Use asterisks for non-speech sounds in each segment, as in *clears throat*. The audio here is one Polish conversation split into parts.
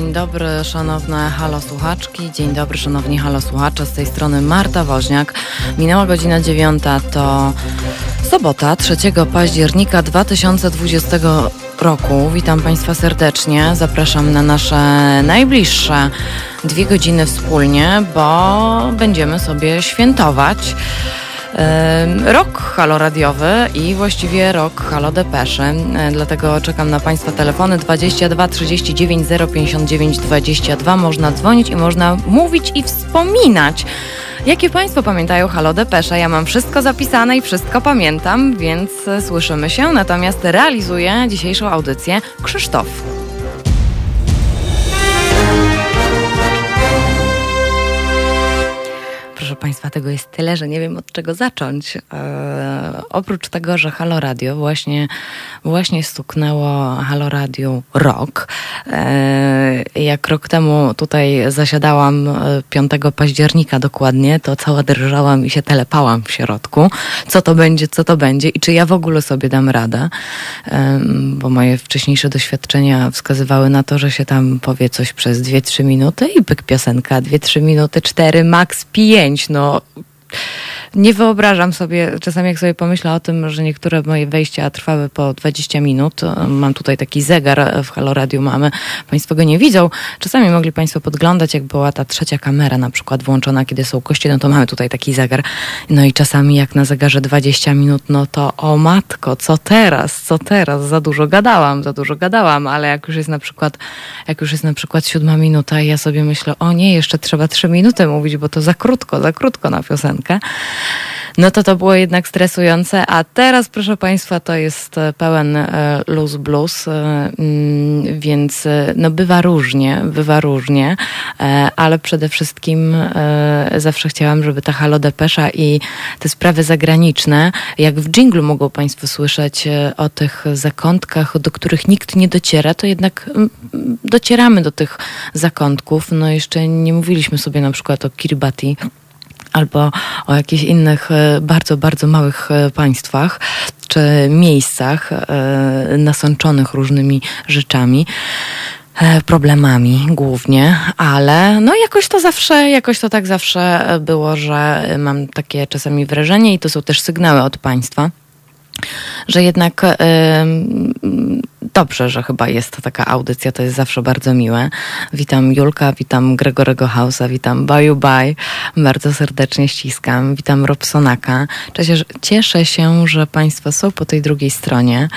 Dzień dobry, szanowne halo słuchaczki, dzień dobry, szanowni halo słuchacze. Z tej strony Marta Woźniak. Minęła godzina dziewiąta, to sobota, 3 października 2020 roku. Witam Państwa serdecznie. Zapraszam na nasze najbliższe dwie godziny wspólnie, bo będziemy sobie świętować. Rok haloradiowy i właściwie rok halo depeszy. E, dlatego czekam na Państwa telefony 22 39 059 22. Można dzwonić i można mówić i wspominać. Jakie Państwo pamiętają Halo Depesze? Ja mam wszystko zapisane i wszystko pamiętam, więc słyszymy się. Natomiast realizuje dzisiejszą audycję Krzysztof. Państwa, tego jest tyle, że nie wiem od czego zacząć. E, oprócz tego, że Halo Radio właśnie, właśnie stuknęło Halo Radio rok. E, jak rok temu tutaj zasiadałam 5 e, października dokładnie, to cała drżałam i się telepałam w środku. Co to będzie, co to będzie i czy ja w ogóle sobie dam radę. Bo moje wcześniejsze doświadczenia wskazywały na to, że się tam powie coś przez 2-3 minuty i pyk piosenka, 2-3 minuty, 4, max 5 no nie wyobrażam sobie, czasami jak sobie pomyślę o tym, że niektóre moje wejścia trwały po 20 minut. Mam tutaj taki zegar w Halo Radio mamy. Państwo go nie widzą. Czasami mogli Państwo podglądać, jak była ta trzecia kamera na przykład włączona, kiedy są kości, no to mamy tutaj taki zegar. No i czasami jak na zegarze 20 minut, no to o matko, co teraz, co teraz? Za dużo gadałam, za dużo gadałam, ale jak już jest na przykład, jak już jest na przykład siódma minuta i ja sobie myślę, o nie, jeszcze trzeba trzy minuty mówić, bo to za krótko, za krótko na piosenkę no to to było jednak stresujące, a teraz proszę Państwa to jest e, pełen e, luz blues, e, mm, więc no bywa różnie, bywa różnie, ale przede wszystkim zawsze chciałam, żeby ta Halo Depesza i te sprawy zagraniczne, jak w dżinglu mogą Państwo słyszeć o tych zakątkach, do których nikt nie dociera, to jednak docieramy do tych zakątków. No jeszcze nie mówiliśmy sobie na przykład o Kiribati, albo o jakichś innych e, bardzo, bardzo małych e, państwach czy miejscach e, nasączonych różnymi rzeczami problemami głównie, ale no jakoś to zawsze, jakoś to tak zawsze było, że mam takie czasami wrażenie i to są też sygnały od państwa, że jednak dobrze, że chyba jest taka audycja, to jest zawsze bardzo miłe. Witam Julka, witam Gregorego Hausa, witam Baju Baj, bardzo serdecznie ściskam, witam Robsonaka. Cieszę się, że Państwo są po tej drugiej stronie.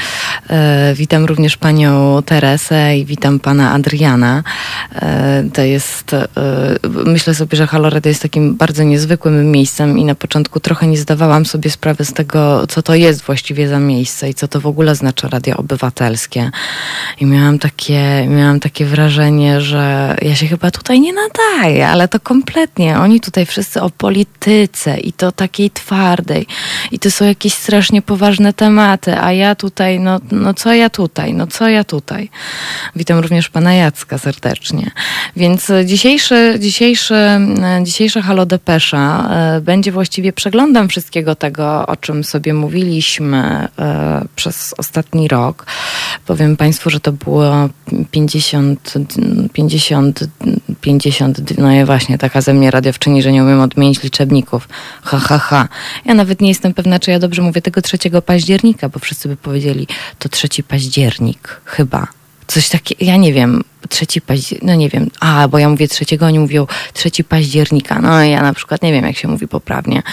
E, witam również Panią Teresę i witam Pana Adriana. E, to jest, e, myślę sobie, że Halored jest takim bardzo niezwykłym miejscem i na początku trochę nie zdawałam sobie sprawy z tego, co to jest właściwie za miejsce i co to w ogóle znaczy radio obywatelskie. I miałam takie, miałam takie wrażenie, że ja się chyba tutaj nie nadaję, ale to kompletnie. Oni tutaj wszyscy o polityce i to takiej twardej. I to są jakieś strasznie poważne tematy, a ja tutaj, no, no co ja tutaj, no co ja tutaj. Witam również pana Jacka serdecznie. Więc dzisiejszy, dzisiejszy, dzisiejsza Halo Depesza e, będzie właściwie przeglądem wszystkiego tego, o czym sobie mówiliśmy e, przez ostatni rok. Powiem Państwu, że to było 50, 50, 50, no i właśnie taka ze mnie radiowczyni, że nie umiem odmienić liczebników. Ha, ha, ha. Ja nawet nie jestem pewna, czy ja dobrze mówię tego 3 października, bo wszyscy by powiedzieli, to 3 październik, chyba. Coś takiego, ja nie wiem, trzeci października, no nie wiem, a, bo ja mówię trzeciego, oni mówią trzeci października, no ja na przykład nie wiem, jak się mówi poprawnie.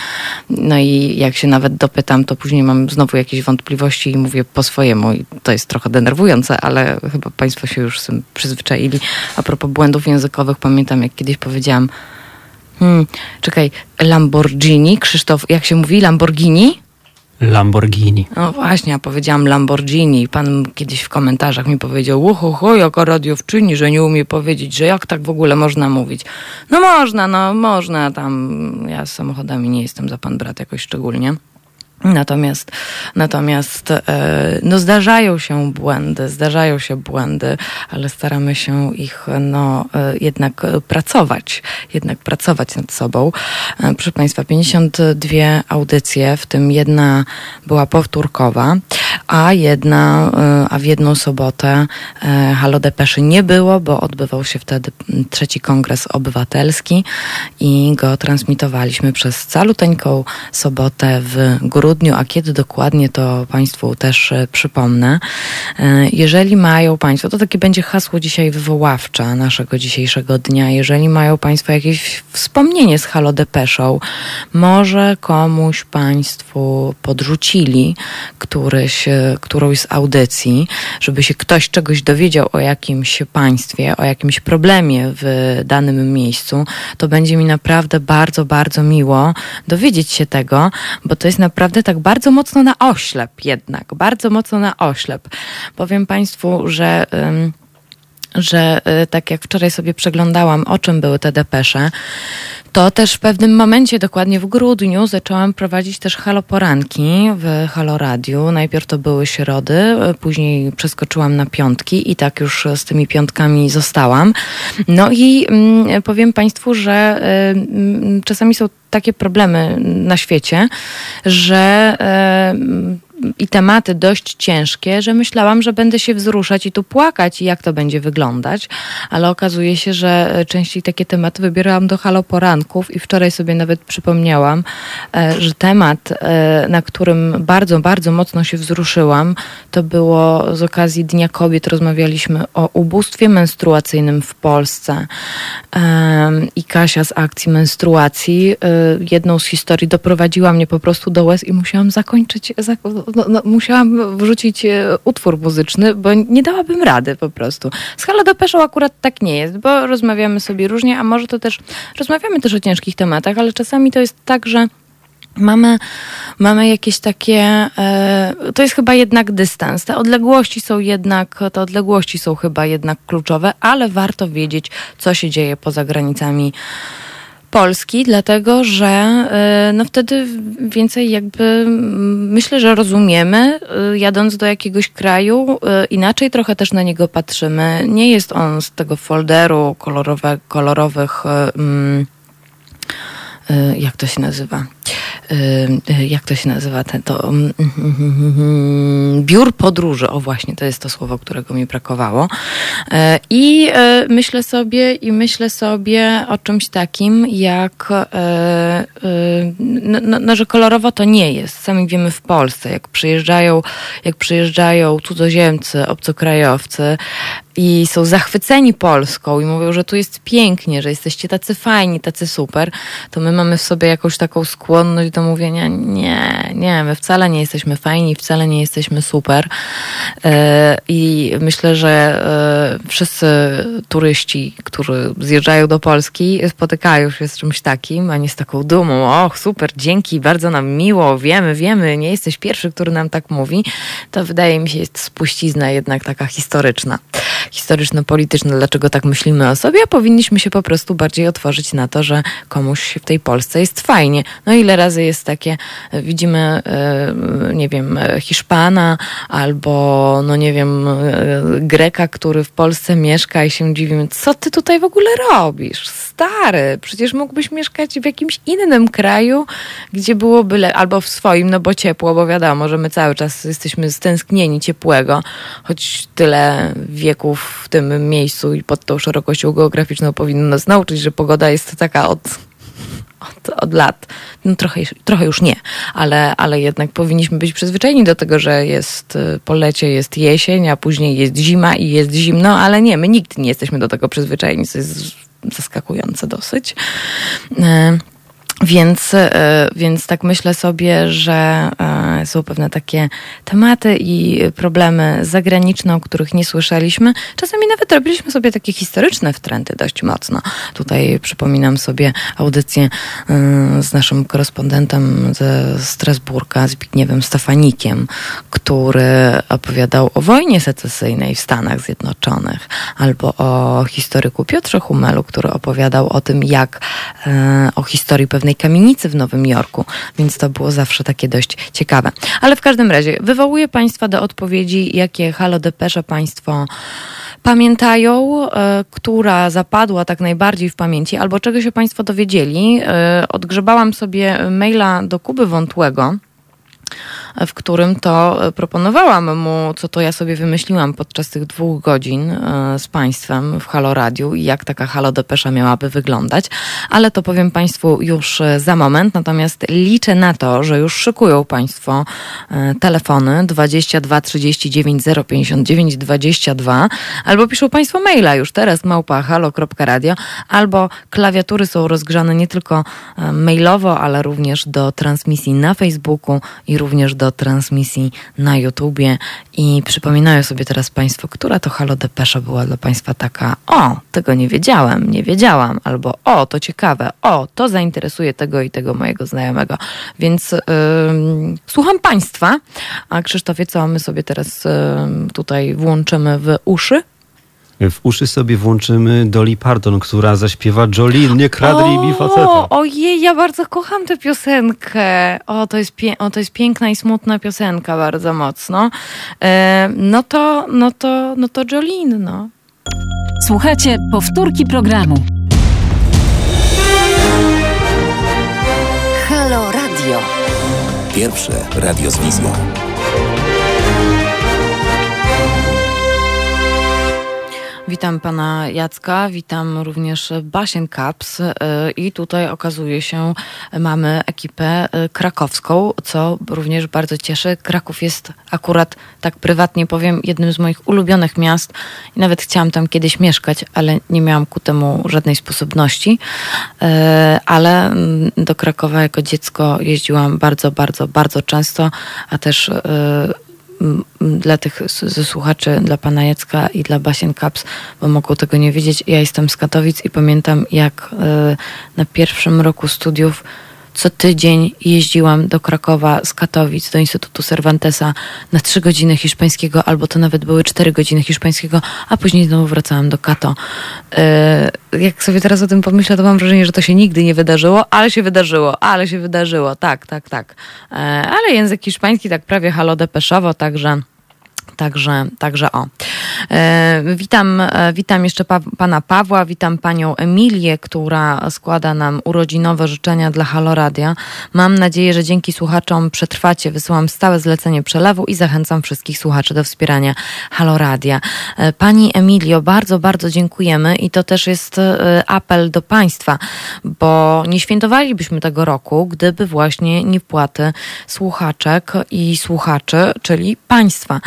No i jak się nawet dopytam, to później mam znowu jakieś wątpliwości i mówię po swojemu i to jest trochę denerwujące, ale chyba Państwo się już z tym przyzwyczaili. A propos błędów językowych, pamiętam, jak kiedyś powiedziałam, hmm, czekaj, Lamborghini, Krzysztof, jak się mówi, Lamborghini? Lamborghini. No właśnie, ja powiedziałam Lamborghini. Pan kiedyś w komentarzach mi powiedział, uho, jaka radiowczyni, że nie umie powiedzieć, że jak tak w ogóle można mówić. No można, no można tam. Ja z samochodami nie jestem za pan brat jakoś szczególnie. Natomiast, natomiast e, no zdarzają się błędy, zdarzają się błędy, ale staramy się ich no, e, jednak pracować, jednak pracować nad sobą. E, proszę Państwa, 52 audycje, w tym jedna była powtórkowa, a jedna, a w jedną sobotę Halo Depeszy nie było, bo odbywał się wtedy trzeci kongres obywatelski i go transmitowaliśmy przez caluteńką sobotę w grudniu, a kiedy dokładnie to Państwu też przypomnę. Jeżeli mają Państwo, to takie będzie hasło dzisiaj wywoławcze naszego dzisiejszego dnia, jeżeli mają Państwo jakieś wspomnienie z Halo Depeszą, może komuś Państwu podrzucili któryś, którąś z audycji, żeby się ktoś czegoś dowiedział o jakimś państwie, o jakimś problemie w danym miejscu, to będzie mi naprawdę bardzo, bardzo miło dowiedzieć się tego, bo to jest naprawdę tak bardzo mocno na oślep jednak, bardzo mocno na oślep. Powiem Państwu, że że y, tak jak wczoraj sobie przeglądałam, o czym były te depesze, to też w pewnym momencie, dokładnie w grudniu, zaczęłam prowadzić też haloporanki w Halo Radiu. Najpierw to były środy, y, później przeskoczyłam na piątki i tak już z tymi piątkami zostałam. No i mm, powiem Państwu, że y, czasami są takie problemy na świecie, że i tematy dość ciężkie, że myślałam, że będę się wzruszać i tu płakać i jak to będzie wyglądać, ale okazuje się, że e, częściej takie tematy wybierałam do halo poranków i wczoraj sobie nawet przypomniałam, e, że temat, e, na którym bardzo, bardzo mocno się wzruszyłam, to było z okazji Dnia Kobiet, rozmawialiśmy o ubóstwie menstruacyjnym w Polsce. I Kasia z akcji menstruacji jedną z historii doprowadziła mnie po prostu do łez i musiałam zakończyć, no, no, musiałam wrzucić e, utwór muzyczny, bo nie dałabym rady po prostu. Z Halo Depeszą akurat tak nie jest, bo rozmawiamy sobie różnie, a może to też, rozmawiamy też o ciężkich tematach, ale czasami to jest tak, że mamy, mamy jakieś takie, e, to jest chyba jednak dystans. Te odległości są jednak, te odległości są chyba jednak kluczowe, ale warto wiedzieć, co się dzieje poza granicami Polski, dlatego że e, no wtedy więcej jakby myślę, że rozumiemy, e, jadąc do jakiegoś kraju, e, inaczej trochę też na niego patrzymy. Nie jest on z tego folderu kolorowe, kolorowych, jak to się nazywa? jak to się nazywa, to mm, mm, mm, biur podróży, o właśnie, to jest to słowo, którego mi brakowało. E, I e, myślę sobie, i myślę sobie o czymś takim, jak, e, no, no, no, że kolorowo to nie jest. Sami wiemy w Polsce, jak przyjeżdżają, jak przyjeżdżają cudzoziemcy, obcokrajowcy, i są zachwyceni Polską i mówią, że tu jest pięknie, że jesteście tacy fajni, tacy super, to my mamy w sobie jakąś taką skłonność do mówienia nie, nie, my wcale nie jesteśmy fajni, wcale nie jesteśmy super. E, I myślę, że e, wszyscy turyści, którzy zjeżdżają do Polski, spotykają się z czymś takim, a nie z taką dumą. Och, super, dzięki, bardzo nam miło, wiemy, wiemy, nie jesteś pierwszy, który nam tak mówi. To wydaje mi się jest spuścizna jednak taka historyczna historyczno-polityczne, dlaczego tak myślimy o sobie, a powinniśmy się po prostu bardziej otworzyć na to, że komuś w tej Polsce jest fajnie. No ile razy jest takie, widzimy, e, nie wiem, Hiszpana albo, no nie wiem, e, Greka, który w Polsce mieszka i się dziwimy, co ty tutaj w ogóle robisz? Stary, przecież mógłbyś mieszkać w jakimś innym kraju, gdzie byłoby, le- albo w swoim, no bo ciepło, bo wiadomo, że my cały czas jesteśmy stęsknieni ciepłego, choć tyle wieków w tym miejscu i pod tą szerokością geograficzną powinno nas nauczyć, że pogoda jest taka od, od, od lat. No trochę, trochę już nie, ale, ale jednak powinniśmy być przyzwyczajeni do tego, że jest y, po lecie, jest jesień, a później jest zima i jest zimno, ale nie, my nikt nie jesteśmy do tego przyzwyczajeni, co jest zaskakujące dosyć. Y, więc, e, więc tak myślę sobie, że e, są pewne takie tematy i problemy zagraniczne, o których nie słyszeliśmy. Czasami nawet robiliśmy sobie takie historyczne wtręty dość mocno. Tutaj przypominam sobie audycję e, z naszym korespondentem ze Strasburga, Zbigniewem Stefanikiem, który opowiadał o wojnie secesyjnej w Stanach Zjednoczonych, albo o historyku Piotrze Humelu, który opowiadał o tym, jak o historii pewnej pewnej kamienicy w Nowym Jorku, więc to było zawsze takie dość ciekawe. Ale w każdym razie wywołuję Państwa do odpowiedzi, jakie Halo Depesze Państwo pamiętają, e, która zapadła tak najbardziej w pamięci, albo czego się Państwo dowiedzieli. E, odgrzebałam sobie maila do Kuby Wątłego, w którym to proponowałam mu, co to ja sobie wymyśliłam podczas tych dwóch godzin z Państwem w Halo Radiu i jak taka Halo Depesza miałaby wyglądać, ale to powiem Państwu już za moment, natomiast liczę na to, że już szykują Państwo telefony 22 39 059 22 albo piszą Państwo maila już teraz małpa halo.radio albo klawiatury są rozgrzane nie tylko e, mailowo, ale również do transmisji na Facebooku i również do transmisji na YouTubie. I przypominają sobie teraz Państwo, która to Halo Depesza była dla Państwa taka, o, tego nie wiedziałem, nie wiedziałam, albo o, to ciekawe, o, to zainteresuje tego i tego mojego znajomego. Więc yy, słucham Państwa, a Krzysztofie, co my sobie teraz yy, tutaj włączymy w uszy? W uszy sobie włączymy Dolly Parton, która zaśpiewa Jolene, nie kradnij mi faceta. Ojej, ja bardzo kocham tę piosenkę. O to, jest pie- o, to jest piękna i smutna piosenka bardzo mocno. E, no to, no to, no to Jolene, no. Słuchajcie powtórki programu. Halo Radio. Pierwsze radio z wizją. Witam pana Jacka, witam również Basien Caps y, i tutaj okazuje się, mamy ekipę y, krakowską, co również bardzo cieszy. Kraków jest akurat, tak prywatnie powiem, jednym z moich ulubionych miast i nawet chciałam tam kiedyś mieszkać, ale nie miałam ku temu żadnej sposobności. Y, ale mm, do Krakowa jako dziecko jeździłam bardzo, bardzo, bardzo często, a też dla tych ze słuchaczy, dla pana Jacka i dla Basien Caps, bo mogą tego nie wiedzieć. Ja jestem z Katowic i pamiętam, jak e, na pierwszym roku studiów co tydzień jeździłam do Krakowa z Katowic do Instytutu Cervantesa na trzy godziny hiszpańskiego, albo to nawet były cztery godziny hiszpańskiego, a później znowu wracałam do Kato. E, jak sobie teraz o tym pomyślę, to mam wrażenie, że to się nigdy nie wydarzyło, ale się wydarzyło, ale się wydarzyło, tak, tak, tak. E, ale język hiszpański tak prawie halo depeszowo, także... Także, także o. E, witam, e, witam jeszcze pa, pana Pawła, witam panią Emilię, która składa nam urodzinowe życzenia dla Haloradia. Mam nadzieję, że dzięki słuchaczom przetrwacie. Wysyłam stałe zlecenie przelewu i zachęcam wszystkich słuchaczy do wspierania Haloradia. E, pani Emilio, bardzo, bardzo dziękujemy i to też jest apel do państwa, bo nie świętowalibyśmy tego roku, gdyby właśnie nie wpłaty słuchaczek i słuchaczy, czyli państwa.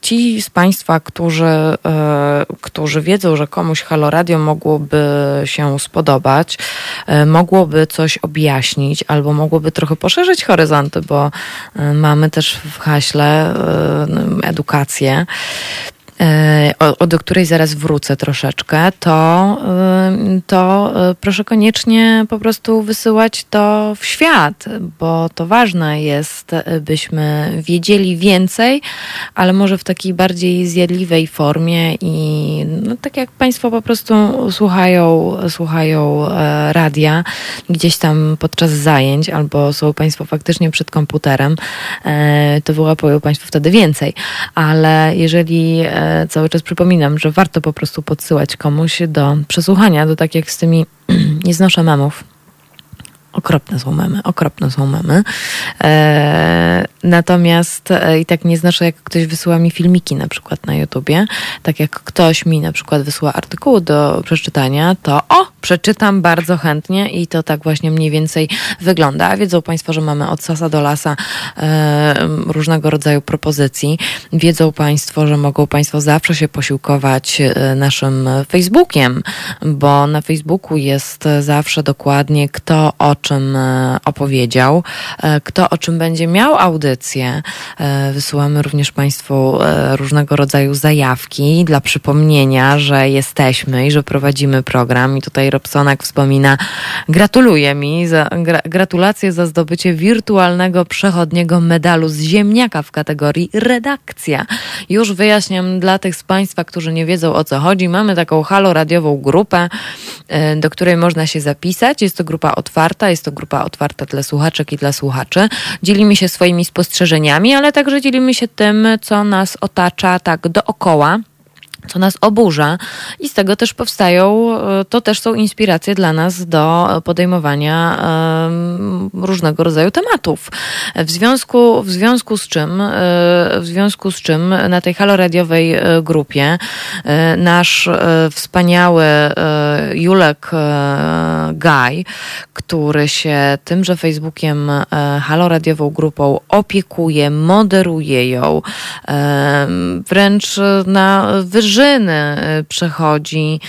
Ci z Państwa, e, którzy wiedzą, że komuś Halo Radio mogłoby się spodobać, e, mogłoby coś objaśnić albo mogłoby trochę poszerzyć horyzonty, bo e, mamy też w haśle edukację, o, do której zaraz wrócę troszeczkę, to, e, to e, proszę koniecznie po prostu wysyłać to w świat, bo to ważne jest, byśmy wiedzieli więcej, ale może w takiej bardziej zjadliwej formie i no, tak jak Państwo po prostu słuchają, słuchają radia gdzieś tam podczas zajęć, albo są Państwo faktycznie przed komputerem, to wyłapują Państwo wtedy więcej. Ale jeżeli cały czas przypominam, że warto po prostu podsyłać komuś do przesłuchania, to tak jak z tymi *clears throat* nie znoszę memów. Okropne są memy, okropne są memy. E, natomiast e, i tak nie znaczy, jak ktoś wysyła mi filmiki na przykład na YouTubie, tak jak ktoś mi na przykład wysyła artykuł do przeczytania, to o, przeczytam bardzo chętnie i to tak właśnie mniej więcej wygląda. Wiedzą Państwo, że mamy od sasa do lasa e, różnego rodzaju propozycji. Wiedzą Państwo, że mogą Państwo zawsze się posiłkować e, naszym Facebookiem, bo na Facebooku jest zawsze dokładnie kto o czym e, opowiedział, e, kto o czym będzie miał audycję. E, wysyłamy również Państwu różnego rodzaju zajawki dla przypomnienia, że jesteśmy i że prowadzimy program. I tutaj Robsonak wspomina, gratuluję mi, za, gra, gratulacje za zdobycie wirtualnego przechodniego medalu z ziemniaka w kategorii redakcja. Już wyjaśniam dla tych z Państwa, którzy nie wiedzą o co chodzi. Mamy taką halo radiową grupę, do której można się zapisać. Jest to grupa otwarta, jest to grupa otwarta dla słuchaczek i dla słuchaczy. Dzielimy się swoimi spostrzeżeniami, ale także dzielimy się tym, co nas otacza tak dookoła co nas oburza i z tego też powstają, e, to też są inspiracje dla nas do podejmowania różnego rodzaju tematów. W związku, w związku z czym, e, w związku z czym na tej haloradiowej grupie nasz wspaniały Julek Gaj, który się tymże Facebookiem haloradiową grupą opiekuje, moderuje ją, wręcz na wyższym wyżyny y, przechodzi,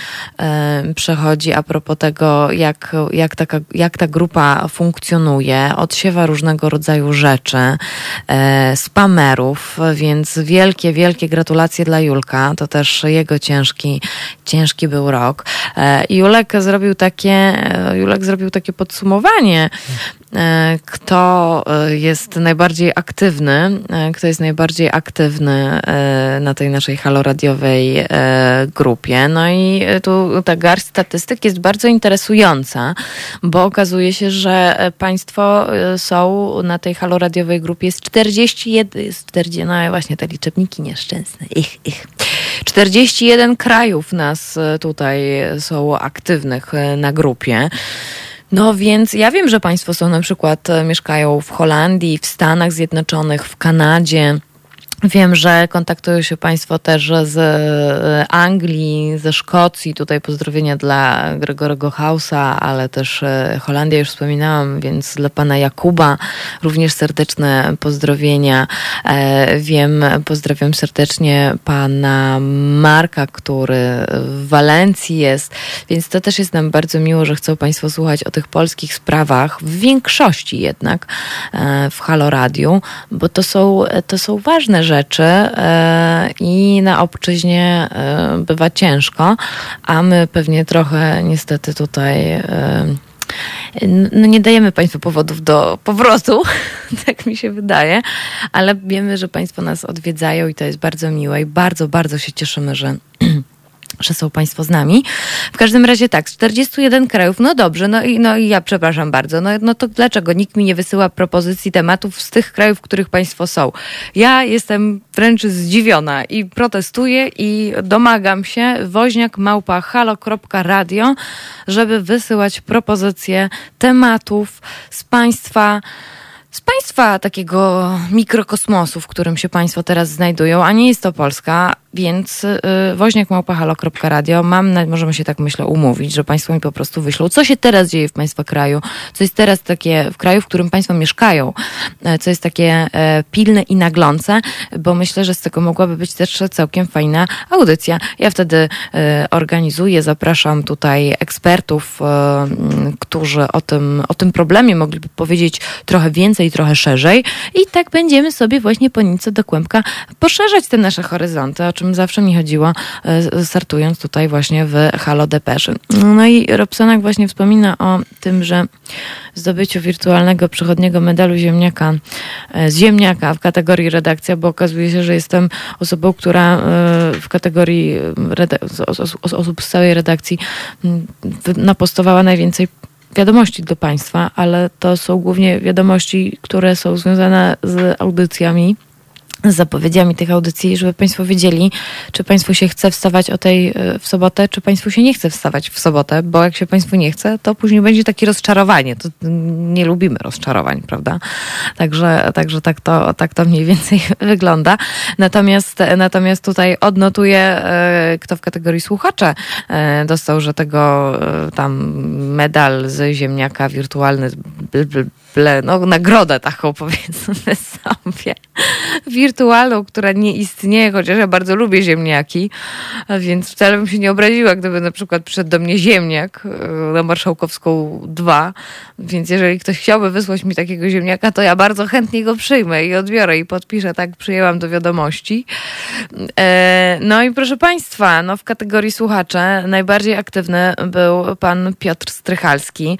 y, przechodzi a propos tego, jak, jak, taka, jak ta grupa funkcjonuje, odsiewa różnego rodzaju rzeczy, y, spamerów, więc wielkie, wielkie gratulacje dla Julka. To też jego ciężki, ciężki był rok. Julek zrobił takie, Julek zrobił takie podsumowanie E, kto e, jest najbardziej aktywny, e, kto jest najbardziej aktywny na tej naszej haloradiowej grupie. No i tu ta garść statystyk jest bardzo interesująca, bo okazuje się, że Państwo są na tej haloradiowej grupie z 41, z 40, no właśnie te liczebniki nieszczęsne, ich, ich. 41 krajów nas tutaj są aktywnych na grupie. No więc ja wiem, że Państwo są na przykład, e, mieszkają w Holandii, w Stanach Zjednoczonych, w Kanadzie. Wiem, że kontaktują się Państwo też z e, Anglii, ze Szkocji. Tutaj pozdrowienia dla Gregorego Hausa, ale też e, Holandia już wspominałam, więc dla Pana Jakuba również serdeczne pozdrowienia. E, wiem, pozdrawiam serdecznie Pana Marka, który w Walencji jest, więc to też jest nam bardzo miło, że chcą Państwo słuchać o tych polskich sprawach, w większości jednak w Halo Radio, bo to są, to są ważne rzeczy e, i na obczyźnie e, bywa ciężko, a my pewnie trochę niestety tutaj e, no nie dajemy Państwu powodów do powrotu, *laughs* tak mi się wydaje, ale wiemy, że Państwo nas odwiedzają i to jest bardzo miłe i bardzo, bardzo się cieszymy, że *clears throat* że są Państwo z nami. W każdym razie tak, z 41 krajów, no dobrze, no i, no i ja przepraszam bardzo, no, no to dlaczego nikt mi nie wysyła propozycji tematów z tych krajów, w których Państwo są? Ja jestem wręcz zdziwiona i protestuję i domagam się woźniak małpa halo.radio, żeby wysyłać propozycje tematów z Państwa z państwa takiego mikrokosmosu, w którym się państwo teraz znajdują, a nie jest to Polska, więc y, woźniakmałpahalo.radio mam, możemy się tak myślę umówić, że państwo mi po prostu wyślą, co się teraz dzieje w państwa kraju, co jest teraz takie w kraju, w którym państwo mieszkają, e, co jest takie e, pilne i naglące, bo myślę, że z tego mogłaby być też całkiem fajna audycja. Ja wtedy e, organizuję, zapraszam tutaj ekspertów, którzy o tym, o tym problemie mogliby powiedzieć trochę więcej, trochę szerzej i tak będziemy sobie właśnie po Nicy do Kłębka poszerzać te nasze horyzonty, o czym czym zawsze mi chodziło, e, startując tutaj właśnie w Halo Depeszy. No i Robsonak właśnie wspomina o tym, że zdobyciu wirtualnego przychodniego medalu ziemniaka e, ziemniaka w kategorii redakcja, bo okazuje się, że jestem osobą, która e, w kategorii osób z całej redakcji napostowała najwięcej wiadomości do Państwa, ale to są głównie wiadomości, które są związane z audycjami zapowiedziami tych audycji, żeby Państwo wiedzieli, czy Państwu się chce wstawać o tej e, w sobotę, czy Państwu się nie chce wstawać w sobotę, bo jak się Państwu nie chce, to później będzie takie rozczarowanie. To nie lubimy rozczarowań, prawda? Także, także tak, to, tak to mniej więcej *laughs* wygląda. Natomiast, natomiast tutaj odnotuję, e, kto w kategorii słuchacze e, dostał, że tego tam medal z ziemniaka wirtualny, no nagrodę taką *laughs* powiedzmy sobie wirtualną, która nie istnieje, chociaż ja bardzo lubię ziemniaki, więc wcale bym się nie obraziła, gdyby na przykład przyszedł do mnie ziemniak e, na Marszałkowską 2, więc jeżeli ktoś chciałby wysłać mi takiego ziemniaka, to ja bardzo chętnie go przyjmę i odbiorę i podpiszę, tak przyjęłam do wiadomości. E, no i proszę Państwa, no w kategorii słuchacze najbardziej aktywny był pan Piotr Strychalski,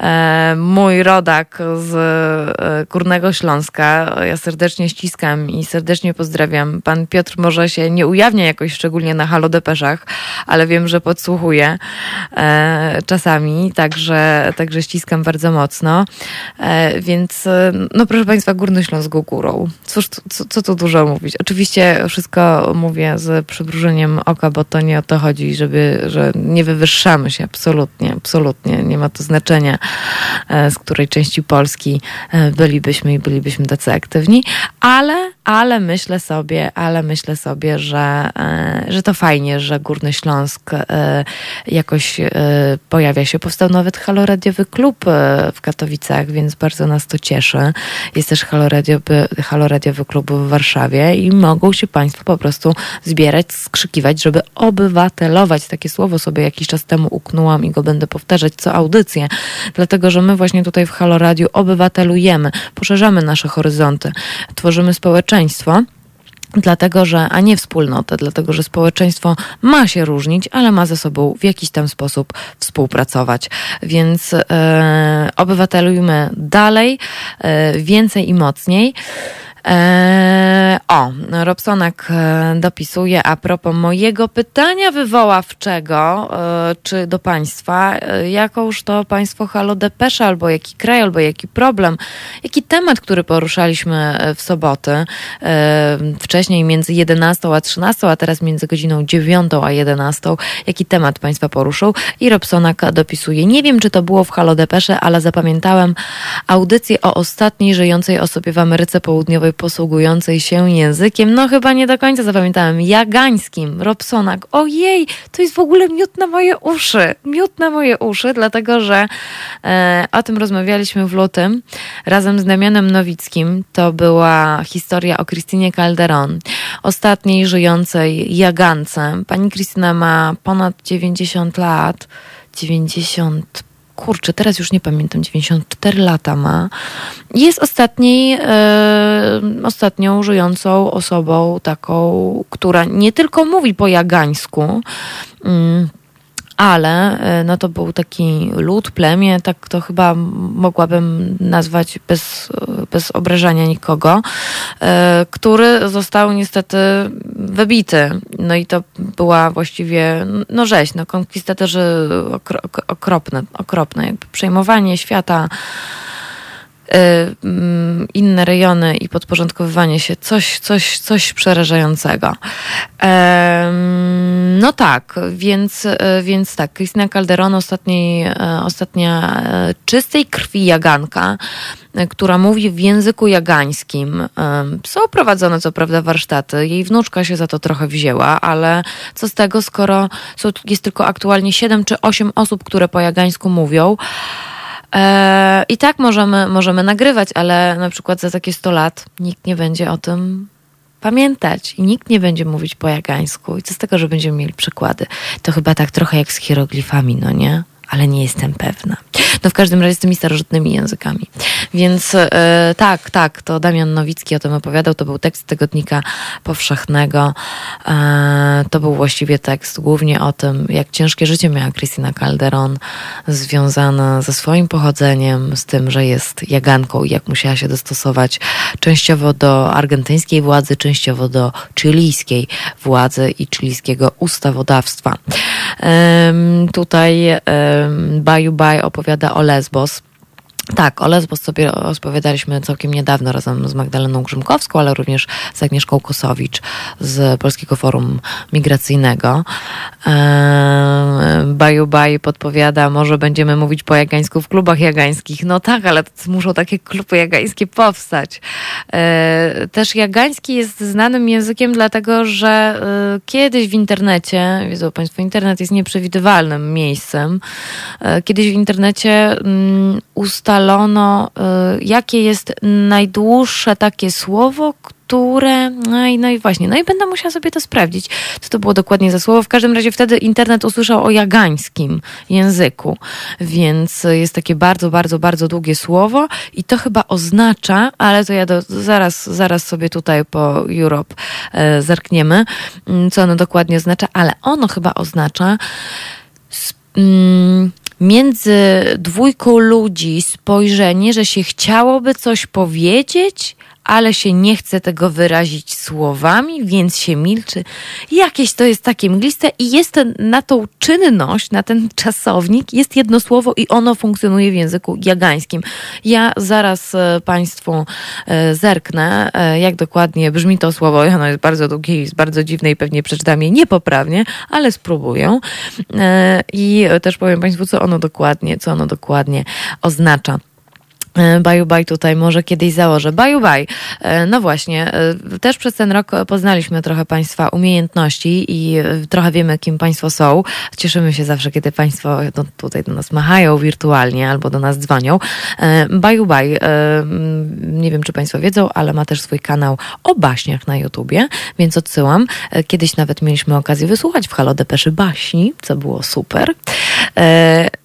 e, mój rodak z e, Górnego Śląska. Ja serdecznie ściskam i serdecznie pozdrawiam. Pan Piotr może się nie ujawnia jakoś szczególnie na Halo Depeszach, ale wiem, że podsłuchuje e, czasami, także, także ściskam bardzo mocno. Więc, no proszę Państwa, Górny Śląsk górą. Cóż, co, co tu dużo mówić? Oczywiście wszystko mówię z przybrużeniem oka, bo to nie o to chodzi, żeby, że nie wywyższamy się absolutnie, absolutnie. Nie ma to znaczenia, z której części Polski bylibyśmy i bylibyśmy tacy aktywni, ale, ale myślę sobie, ale myślę sobie, że, że to fajnie, że Górny Śląsk jakoś pojawia się. Powstał nawet haloradiowy klub w Katowicach, więc bardzo nas to cieszy. Jest też haloradiowy, haloradiowy klub w Warszawie i mogą się Państwo po prostu zbierać, skrzykiwać, żeby obywatelować. Takie słowo sobie jakiś czas temu uknęłam i go będę powtarzać co audycję, dlatego że my właśnie tutaj w Haloradiu obywatelujemy, poszerzamy nasze horyzonty, tworzymy społeczeństwo. Dlatego, że, a nie wspólnotę, dlatego, że społeczeństwo ma się różnić, ale ma ze sobą w jakiś tam sposób współpracować. Więc e, obywatelujmy dalej, e, więcej i mocniej. Eee, o, Robsonak e, dopisuje a propos mojego pytania wywoławczego, e, czy do Państwa, e, jakąż to Państwo halo depesze, albo jaki kraj, albo jaki problem, jaki temat, który poruszaliśmy w soboty, wcześniej między 11 a 13, a teraz między godziną 9 a 11, jaki temat Państwa poruszył. I Robsonak dopisuje, nie wiem, czy to było w halo depesze, ale zapamiętałem audycję o ostatniej żyjącej osobie w Ameryce Południowej posługującej się językiem, no chyba nie do końca zapamiętałem, jagańskim, Robsonak. Ojej, to jest w ogóle miód na moje uszy, miód na moje uszy, dlatego że e, o tym rozmawialiśmy w lutym razem z Damianem Nowickim. To była historia o Krystynie Calderon, ostatniej żyjącej jagance. Pani Krystyna ma ponad 90 lat, 90 kurczę, teraz już nie pamiętam, 94 lata ma. Jest ostatniej, e, ostatnią żyjącą osobą taką, która nie tylko mówi po jagańsku, mm, ale e, no to był taki lud, plemię, tak to chyba mogłabym nazwać bez, bez obrażania nikogo, e, który został niestety wybity. No i to była właściwie, no rzeź, no konkwistatorzy okropne, okropne, jakby przejmowanie świata inne rejony i podporządkowywanie się, coś, coś, coś przerażającego. No tak, więc, y, więc tak, Krystyna Calderon, ostatniej, y, ostatnia czystej krwi jaganka, która mówi w języku jagańskim. Są prowadzone co prawda warsztaty, jej wnuczka się za to trochę wzięła, ale co z tego, skoro jest tylko aktualnie 7 czy 8 osób, które po jagańsku mówią, I tak możemy, możemy nagrywać, ale na przykład za takie 100 lat nikt nie będzie o tym pamiętać i nikt nie będzie mówić po jagańsku. I co z tego, że będziemy mieli przykłady? To chyba tak trochę jak z hieroglifami, no nie? Ale nie jestem pewna. No w każdym razie z tymi starożytnymi językami. Więc e, tak, tak, to Damian Nowicki o tym opowiadał. To był tekst tygodnika powszechnego. E, to był właściwie tekst głównie o tym, jak ciężkie życie miała Christina Calderon, związane ze swoim pochodzeniem, z tym, że jest jaganką i jak musiała się dostosować częściowo do argentyńskiej władzy, częściowo do chilijskiej władzy i chilijskiego ustawodawstwa. E, tutaj Baju Baj opowiada o Lesbos. Tak, o Lesbos sobie opowiadaliśmy całkiem niedawno razem z Magdaleną Grzymkowską, ale również z Agnieszką Kosowicz z Polskiego Forum Migracyjnego. Eee, Baju Baj podpowiada, może będziemy mówić po jagańsku w klubach jagańskich. No tak, ale muszą takie kluby jagańskie powstać. Eee, też jagański jest znanym językiem, dlatego że e, kiedyś w internecie, wiedzą Państwo, internet jest nieprzewidywalnym miejscem. E, kiedyś w internecie mm, ustalono, y, jakie jest najdłuższe takie słowo, które. No i, no i właśnie, no i będę musiała sobie to sprawdzić, co to było dokładnie za słowo. W każdym razie wtedy internet usłyszał o jagańskim języku, więc jest takie bardzo, bardzo, bardzo długie słowo i to chyba oznacza, ale to ja do, zaraz, zaraz sobie tutaj po Europe e, zerkniemy, mm, co ono dokładnie oznacza, ale ono chyba oznacza. Mm, między dwójką ludzi spojrzenie, że się chciałoby coś powiedzieć, ale się nie chce tego wyrazić słowami, więc się milczy. Jakieś to jest takie mgliste i jest na tą czynność, na ten czasownik jest jedno słowo i ono funkcjonuje w języku jagańskim. Ja zaraz e, Państwu e, zerknę, e, jak dokładnie brzmi to słowo. *laughs* Ono jest bardzo długie, jest bardzo dziwne i pewnie przeczytam je niepoprawnie, ale spróbuję. I też powiem Państwu, co ono dokładnie, co ono dokładnie oznacza. E, Baju Baj tutaj może kiedyś założę. Baju Baj. E, no właśnie, e, też przez ten rok poznaliśmy trochę Państwa umiejętności i trochę wiemy, kim Państwo są. Cieszymy się zawsze, kiedy Państwo no, tutaj do nas machają wirtualnie albo do nas dzwonią. Baju Baj, nie wiem, czy Państwo wiedzą, ale ma też swój kanał o baśniach na YouTubie, więc odsyłam. Kiedyś nawet mieliśmy okazję wysłuchać w Halo Depeszy baśni, co było super.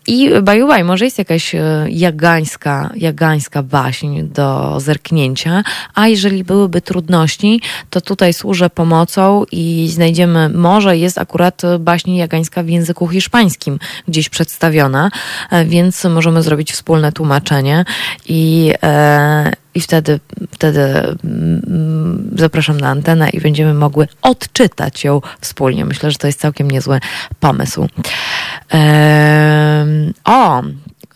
I Baju Baj, może jest jakaś jagańska, jagańska wegańska baśń do zerknięcia, a jeżeli byłyby trudności, to tutaj służę pomocą i znajdziemy, może jest akurat baśń jagańska w języku hiszpańskim gdzieś przedstawiona, e, więc możemy zrobić wspólne tłumaczenie i e, i wtedy, wtedy mm, zapraszam na antenę i będziemy mogły odczytać ją wspólnie. Myślę, że to jest całkiem niezły pomysł. O,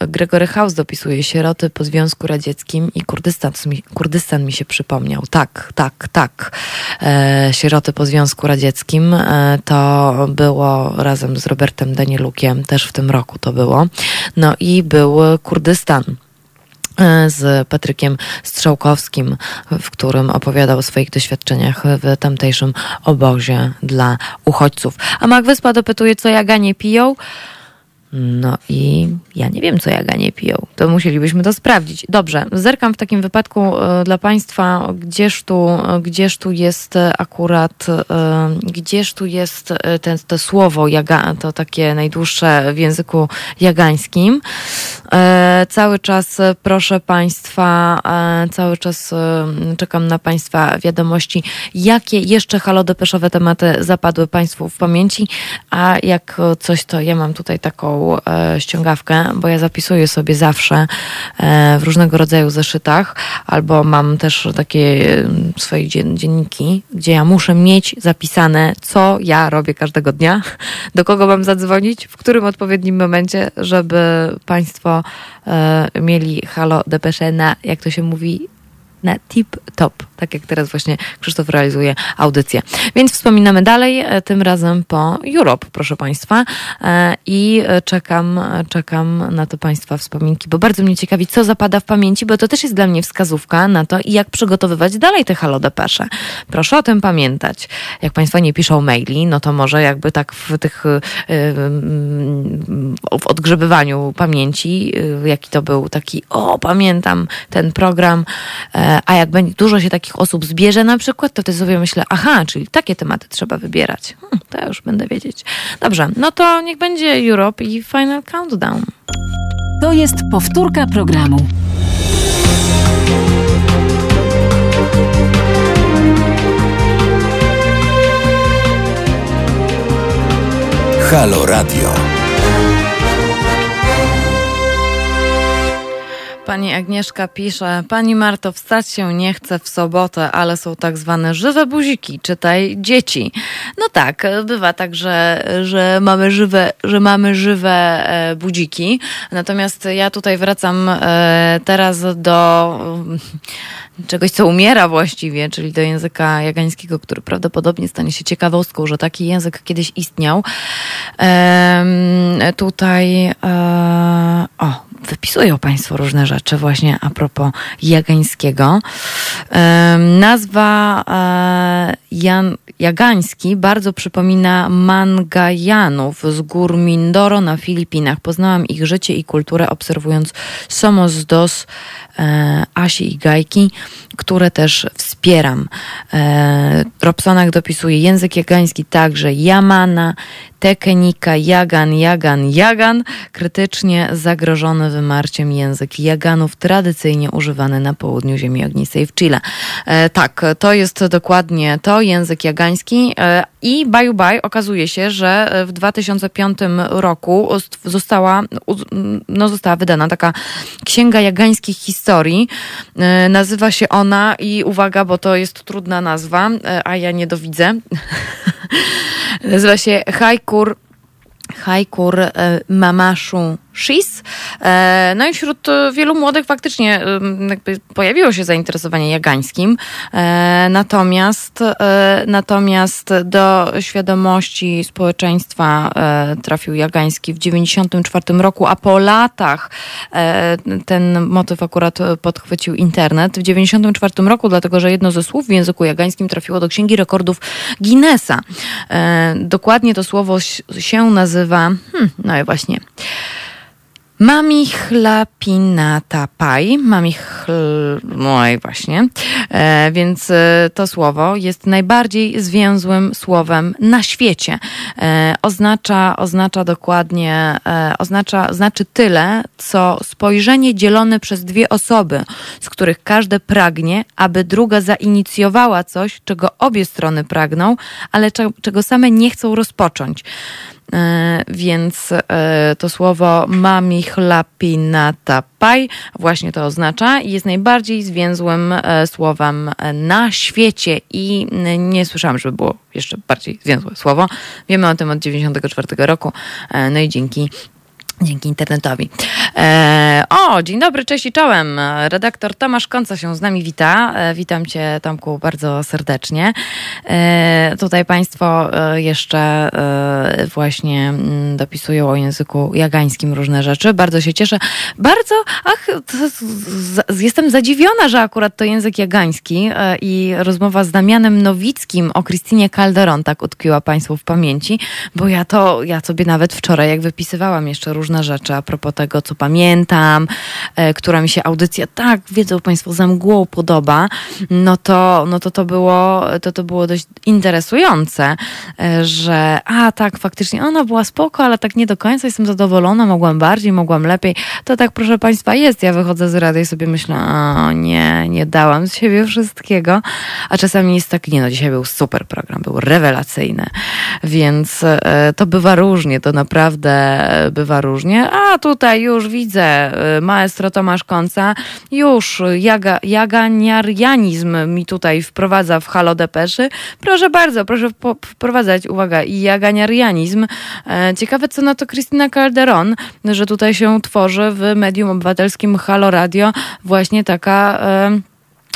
Gregory House dopisuje sieroty po Związku Radzieckim i Kurdystan, Kurdystan mi się przypomniał. Tak, tak, tak. E, sieroty po Związku Radzieckim e, to było razem z Robertem Danielukiem, też w tym roku to było. No i był Kurdystan e, z Patrykiem Strzałkowskim, w którym opowiadał o swoich doświadczeniach w tamtejszym obozie dla uchodźców. A Mak Wyspa dopytuje, co jaganie piją. No i ja nie wiem, co jaganie piją. To musielibyśmy to sprawdzić. Dobrze, zerkam w takim wypadku e, dla Państwa, gdzież tu, e, gdzież tu jest akurat, e, gdzież tu jest ten, to słowo jaga, to takie najdłuższe w języku jagańskim. Cały czas proszę Państwa, cały czas czekam na Państwa wiadomości, jakie jeszcze halodepeszowe tematy zapadły Państwu w pamięci, a jak coś, to ja mam tutaj taką e, ściągawkę, bo ja zapisuję sobie zawsze e, w różnego rodzaju zeszytach, albo mam też takie mm, swoje dzienniki, gdzie ja muszę mieć zapisane, co ja robię każdego dnia, *laughs* do kogo mam zadzwonić, w którym odpowiednim momencie, żeby Państwo e, mieli halo depesze na, jak to się mówi, na tip-top, tak jak teraz właśnie Krzysztof realizuje audycję. Więc wspominamy dalej, e, tym razem po Europe, proszę Państwa. E, I czekam, czekam na to Państwa wspominki, bo bardzo mnie ciekawi, co zapada w pamięci, bo to też jest dla mnie wskazówka na to, jak przygotowywać dalej te halodepesze. Proszę o tym pamiętać. Jak Państwo nie piszą maili, no to może jakby tak w tych e, w odgrzebywaniu pamięci, jaki to był taki, o pamiętam ten program, a jak będzie, dużo się takich osób zbierze na przykład, to wtedy sobie myślę, aha, czyli takie tematy trzeba wybierać. Hmm, to ja już będę wiedzieć. Dobrze, no to niech będzie Europe i Final Countdown. To jest powtórka programu. Halo Radio. Pani Agnieszka pisze, Pani Marto, wstać się nie chce w sobotę, ale są tak zwane żywe buziki, czytaj dzieci. No tak, bywa tak, że, że, mamy, żywe, że mamy żywe e, budziki. Natomiast ja tutaj wracam e, teraz do mm, czegoś, co umiera właściwie, czyli do języka jagańskiego, który prawdopodobnie stanie się ciekawostką, że taki język kiedyś istniał. tutaj, e, o, wypisują Państwo różne rzeczy właśnie a propos Jagańskiego. Nazwa e, Jan, Jagański bardzo przypomina Mangajanów z gór Mindoro na Filipinach. Poznałam ich życie i kulturę obserwując Somos dos e, Asi i Gajki, które też wspieram. E, Robsonak dopisuje język jagański także Yamana, Tekenika, Jagan, Jagan, Jagan, krytycznie zagrożony wymarciem język Jaganów, tradycyjnie używany na południu ziemi ognistej w Chile. E, tak, to jest dokładnie to. język jagański i baju baj okazuje się, że w 2005 roku została, no, została wydana taka księga jagańskich historii. Nazywa się ona i uwaga, bo to jest trudna nazwa, a ja nie dowidzę. *laughs* Nazywa się Hajkur Hajkur Mamaszu Shis. E, no i wśród e, wielu młodych faktycznie pojawiło się zainteresowanie jagańskim. E, natomiast, natomiast do świadomości społeczeństwa trafił jagański w 1994 roku, a po latach ten motyw akurat podchwycił internet. W 1994 roku, dlatego że jedno ze słów w języku jagańskim trafiło do Księgi Rekordów Guinnessa. Dokładnie to słowo się nazywa, hmm, no i właśnie. Mami chlapinata paj, mami chl... no i właśnie, e, więc e, to słowo jest najbardziej zwięzłym słowem na świecie. E, oznacza, oznacza dokładnie, e, oznacza, znaczy tyle, co spojrzenie dzielone przez dwie osoby, z których każde pragnie, aby druga zainicjowała coś, czego obie strony pragną, ale czego same nie chcą rozpocząć. E, więc e, to słowo mami chlapinatapaj właśnie to oznacza i jest najbardziej zwięzłym e, słowem na świecie i nie słyszałam, żeby było jeszcze bardziej zwięzłe słowo. Wiemy o tym od 94 roku, no i dzięki Dzięki internetowi. E, o, dzień dobry, cześć i czołem. Redaktor Tomasz Konca się z nami wita. E, witam cię, Tomku, bardzo serdecznie. E, tutaj Państwo jeszcze właśnie mm, dopisują o języku jagańskim różne rzeczy. Bardzo się cieszę. Bardzo, ach, jestem zadziwiona, że akurat to język jagański i rozmowa z Damianem Nowickim o Krystynie Calderon tak utkwiła Państwu w pamięci, bo ja to, ja sobie nawet wczoraj, jak wypisywałam jeszcze różne różne rzeczy a propos tego, co pamiętam, e, która mi się audycja tak, wiedzą Państwo, za mgłą podoba, no to, no to to było, to to było dość interesujące, e, że a tak, faktycznie ona była spoko, ale tak nie do końca jestem zadowolona, mogłam bardziej, mogłam lepiej. To tak, proszę Państwa, jest. Ja wychodzę z rady i sobie myślę, o nie, nie dałam z siebie wszystkiego, a czasami jest tak, nie no, dzisiaj był super program, był rewelacyjny, więc e, to bywa różnie, to naprawdę bywa różnie różnie. A tutaj już widzę, y, maestro Tomasz Konca, już jaga, jaganiarianizm mi tutaj wprowadza w halo depeszy. Proszę bardzo, proszę wprowadzać, uwaga, i jaganiarianizm. E, ciekawe, co na to Krystyna Calderon, że tutaj się tworzy w medium obywatelskim Halo Radio właśnie taka... E,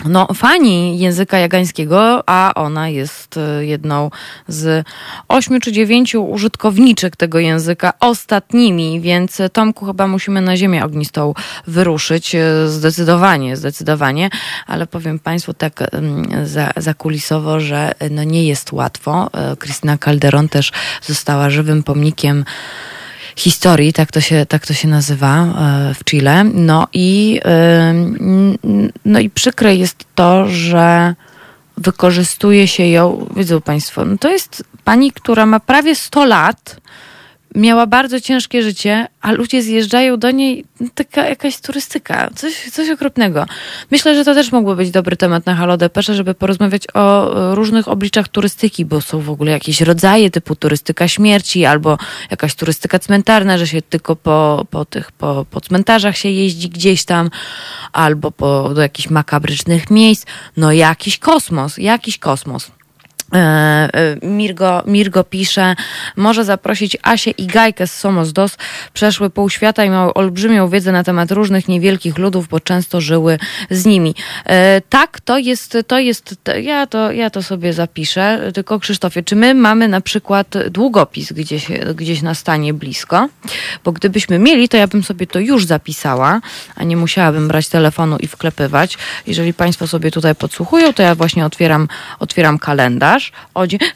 no, fani języka jagańskiego, a ona jest e, jedną z ośmiu czy dziewięciu użytkowniczek tego języka ostatnimi, więc e, Tomku chyba musimy na ziemię ognistą wyruszyć. E, zdecydowanie, zdecydowanie, ale powiem Państwu tak za, zakulisowo, że no nie jest łatwo. Krystyna Calderon też została żywym pomnikiem historii, tak to się, tak to się nazywa e, w Chile. No i, no i przykre jest to, że wykorzystuje się ją, widzą Państwo, no to jest pani, która ma prawie 100 lat, miała bardzo ciężkie życie, a ludzie zjeżdżają do niej, taka jakaś turystyka, coś, coś okropnego. Myślę, że to też mógłby być dobry temat na Halo Depesze, żeby porozmawiać o różnych obliczach turystyki, bo są w ogóle jakieś rodzaje typu turystyka śmierci albo jakaś turystyka cmentarna, że się tylko po, po tych, po, po cmentarzach się jeździ gdzieś tam, albo po, do jakichś makabrycznych miejsc. No jakiś kosmos, jakiś kosmos. E, e, Mirgo, Mirgo pisze, może zaprosić Asię i Gajkę z Somos Dos. Przeszły pół świata i miały olbrzymią wiedzę na temat różnych niewielkich ludów, bo często żyły z nimi. E, tak, to jest, to jest, ja to, ja to sobie zapiszę. Tylko Krzysztofie, czy my mamy na przykład długopis gdzieś, gdzieś na stanie blisko? Bo gdybyśmy mieli, to ja bym sobie to już zapisała, a nie musiałabym brać telefonu i wklepywać. Jeżeli Państwo sobie tutaj podsłuchują, to ja właśnie otwieram, otwieram kalendarz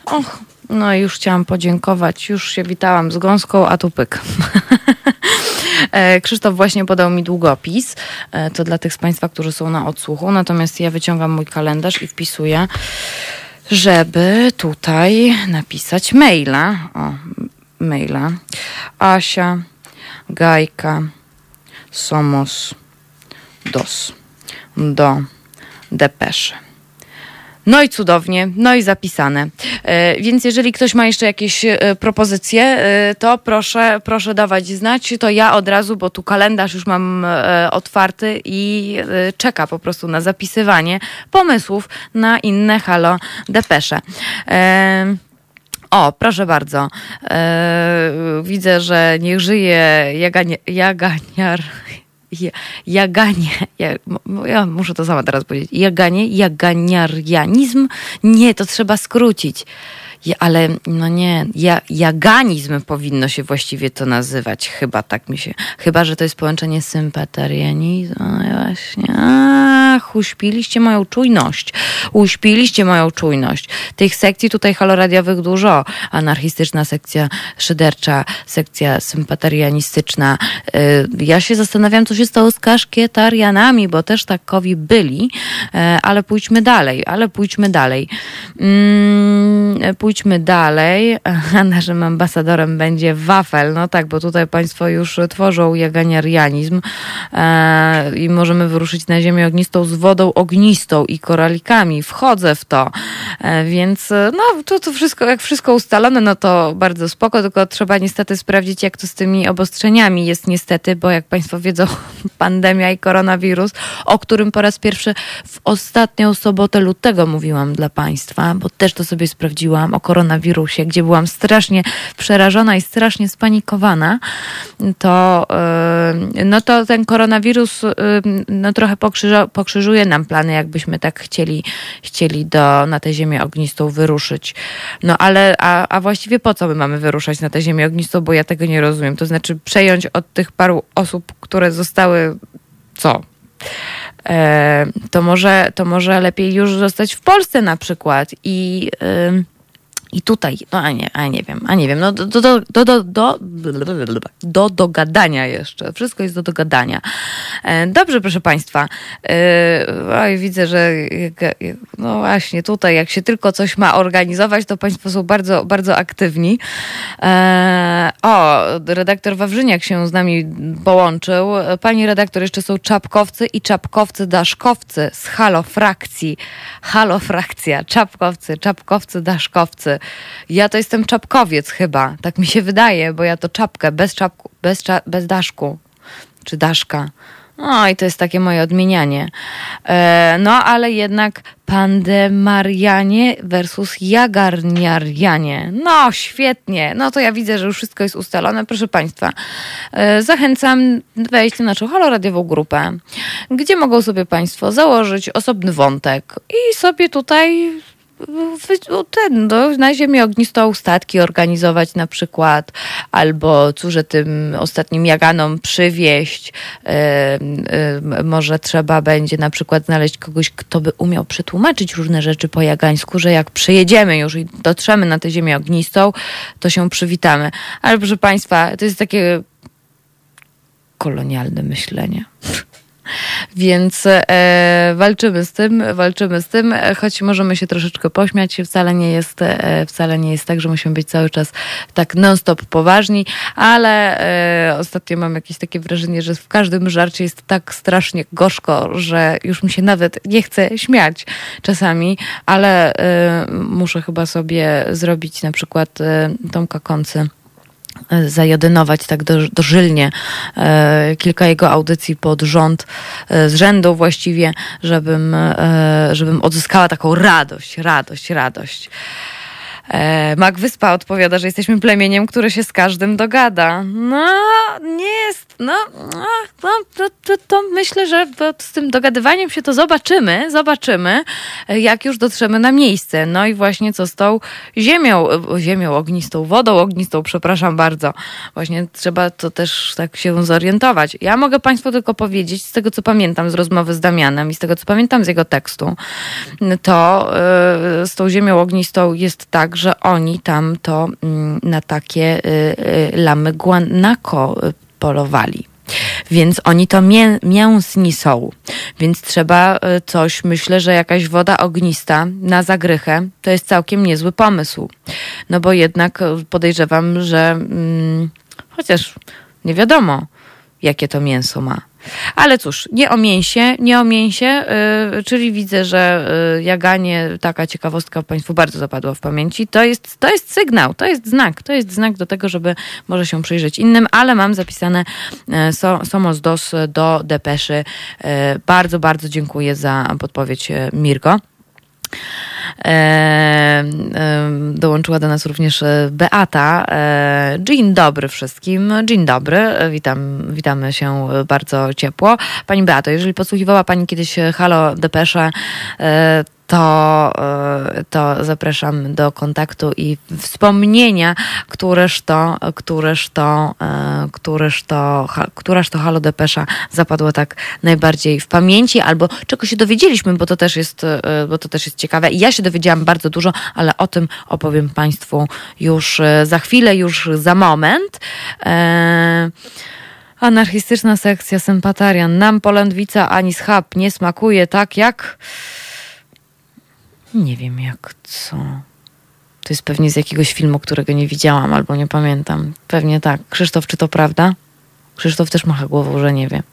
och, no już chciałam podziękować, już się witałam z gąską, a tu pyk. *laughs* E, Krzysztof właśnie podał mi długopis. E, to dla tych z Państwa, którzy są na odsłuchu. Natomiast ja wyciągam mój kalendarz i wpisuję, żeby tutaj napisać maila. O, maila. Asia, Gajka, Somos, Dos. Do Depeszy. No i cudownie, no i zapisane. E, więc jeżeli ktoś ma jeszcze jakieś e, propozycje, e, to proszę, proszę dawać znać. To ja od razu, bo tu kalendarz już mam otwarty i czeka po prostu na zapisywanie pomysłów na inne halo depesze. O, proszę bardzo. Widzę, że niech żyje jaganie, jaganiar. Ja- Jaganie, ja, ja muszę to sama teraz powiedzieć. Jaganie, jaganiarianizm? Nie, to trzeba skrócić. Ale no nie, ja, jaganizm powinno się właściwie to nazywać. Chyba tak mi się. Chyba, że to jest połączenie sympaterianizmu. No właśnie. Ach, uśpiliście moją czujność. Uśpiliście moją czujność. Tych sekcji tutaj haloradiowych dużo. Anarchistyczna sekcja szydercza, sekcja sympaterianistyczna. Y, Ja się zastanawiam, co się stało z kaszkietarianami, bo też takowi byli, e, ale pójdźmy dalej, ale pójdźmy dalej. Mm, Pójdźmy dalej. *laughs* Naszym ambasadorem będzie wafel. No tak, bo tutaj Państwo już tworzą jaganiarianizm e, i możemy wyruszyć na ziemię ognistą z wodą ognistą i koralikami. Wchodzę w to. E, więc e, no, to, to wszystko, jak wszystko ustalone, no to bardzo spoko, tylko trzeba niestety sprawdzić, jak to z tymi obostrzeniami jest niestety, bo jak Państwo wiedzą, *laughs* pandemia i koronawirus, o którym po raz pierwszy w ostatnią sobotę lutego mówiłam dla Państwa, bo też to sobie sprawdziłam o koronawirusie, gdzie byłam strasznie przerażona i strasznie spanikowana, to, yy, no to ten koronawirus yy, no trochę pokrzyżuje nam plany, jakbyśmy tak chcieli, chcieli do, na tę ziemię ognistą wyruszyć. No ale, a, a właściwie po co my mamy wyruszać na tę ziemię ognistą, bo ja tego nie rozumiem. To znaczy przejąć od tych paru osób, które zostały co? E, to może, to może lepiej już zostać w Polsce na przykład i, ym, i tutaj, no a nie, a nie wiem, a nie wiem, no do, do, do, do, do, do dogadania jeszcze, wszystko jest do dogadania. E, Dobrze, proszę Państwa, E, oj, widzę, że no właśnie tutaj, jak się tylko coś ma organizować, to Państwo są bardzo, bardzo aktywni. E, O, redaktor Wawrzyniak się z nami połączył. Pani redaktor, jeszcze są czapkowcy i czapkowcy daszkowcy z Halo Frakcji. Halo Frakcja, czapkowcy, czapkowcy daszkowcy. Ja to jestem czapkowiec chyba, tak mi się wydaje, bo ja to czapkę bez czapku, bez, cza, bez daszku, czy daszka. No i to jest takie moje odmienianie. E, no ale jednak Pandemarianie versus Jagarniarianie. No świetnie. No to ja widzę, że już wszystko jest ustalone. Proszę Państwa, e, zachęcam wejść na naszą holoradiową grupę, gdzie mogą sobie Państwo założyć osobny wątek i sobie tutaj ten, no, na ziemi ognistą statki organizować na przykład, albo cóż, tym ostatnim jaganom przywieźć. E, e, może trzeba będzie na przykład znaleźć kogoś, kto by umiał przetłumaczyć różne rzeczy po jagańsku, że jak przyjedziemy już i dotrzemy na tę ziemię ognistą, to się przywitamy. Ale proszę Państwa, to jest takie kolonialne myślenie. Więc e, walczymy z tym, walczymy z tym, choć możemy się troszeczkę pośmiać, wcale nie jest, e, wcale nie jest tak, że musimy być cały czas tak non-stop poważni, ale e, ostatnio mam jakieś takie wrażenie, że w każdym żarcie jest tak strasznie gorzko, że już mi się nawet nie chce śmiać czasami, ale e, muszę chyba sobie zrobić na przykład e, Tomka Koncy zajodynować tak do, dożylnie e, kilka jego audycji pod rząd, e, z rzędu właściwie, żebym, e, żebym odzyskała taką radość, radość, radość. E, Mak Wyspa odpowiada, że jesteśmy plemieniem, które się z każdym dogada. No, nie jest, no, no, to, to, to myślę, że z tym dogadywaniem się to zobaczymy, zobaczymy, jak już dotrzemy na miejsce. No i właśnie co z tą ziemią, ziemią ognistą, wodą ognistą, przepraszam bardzo. Właśnie trzeba to też tak się zorientować. Ja mogę Państwu tylko powiedzieć, z tego co pamiętam z rozmowy z Damianem i z tego co pamiętam z jego tekstu, to y, z tą ziemią ognistą jest tak, że oni tam to mm, na takie y, y, lamy guanako y, polowali. Więc oni to mię, mięsni są. Więc trzeba coś, myślę, że jakaś woda ognista na zagrychę to jest całkiem niezły pomysł. No bo jednak podejrzewam, że mm, chociaż nie wiadomo, jakie to mięso ma. Ale cóż, nie o mięsie, nie o mięsie, yy, czyli widzę, że yy, jaganie, taka ciekawostka Państwu bardzo zapadła w pamięci. To jest, to jest sygnał, to jest znak, to jest znak do tego, żeby może się przyjrzeć innym, ale mam zapisane yy, so, Somos Dos do depeszy. Yy, bardzo, bardzo dziękuję za podpowiedź yy, Mirko. E, e, dołączyła do nas również e, Beata. E, dzień dobry wszystkim. Dzień dobry. Witam, witamy się bardzo ciepło. Pani Beato, jeżeli podsłuchiwała Pani kiedyś Halo Depesze, e, to, e, to zapraszam do kontaktu i wspomnienia, któreż to, któreż to, e, któreż to, któraż to Halo Depesza zapadło tak najbardziej w pamięci, albo czego się dowiedzieliśmy, bo to też jest, e, bo to też jest ciekawe. Ja się dowiedziałam bardzo dużo, ale o tym opowiem Państwu już za chwilę, już za moment. Anarchistyczna sekcja Sympatarian. Nam polędwica ani schab nie smakuje tak jak nie wiem jak co. To jest pewnie z jakiegoś filmu, którego nie widziałam albo nie pamiętam. Pewnie tak. Krzysztof, czy to prawda? Krzysztof też macha głową, że nie wie.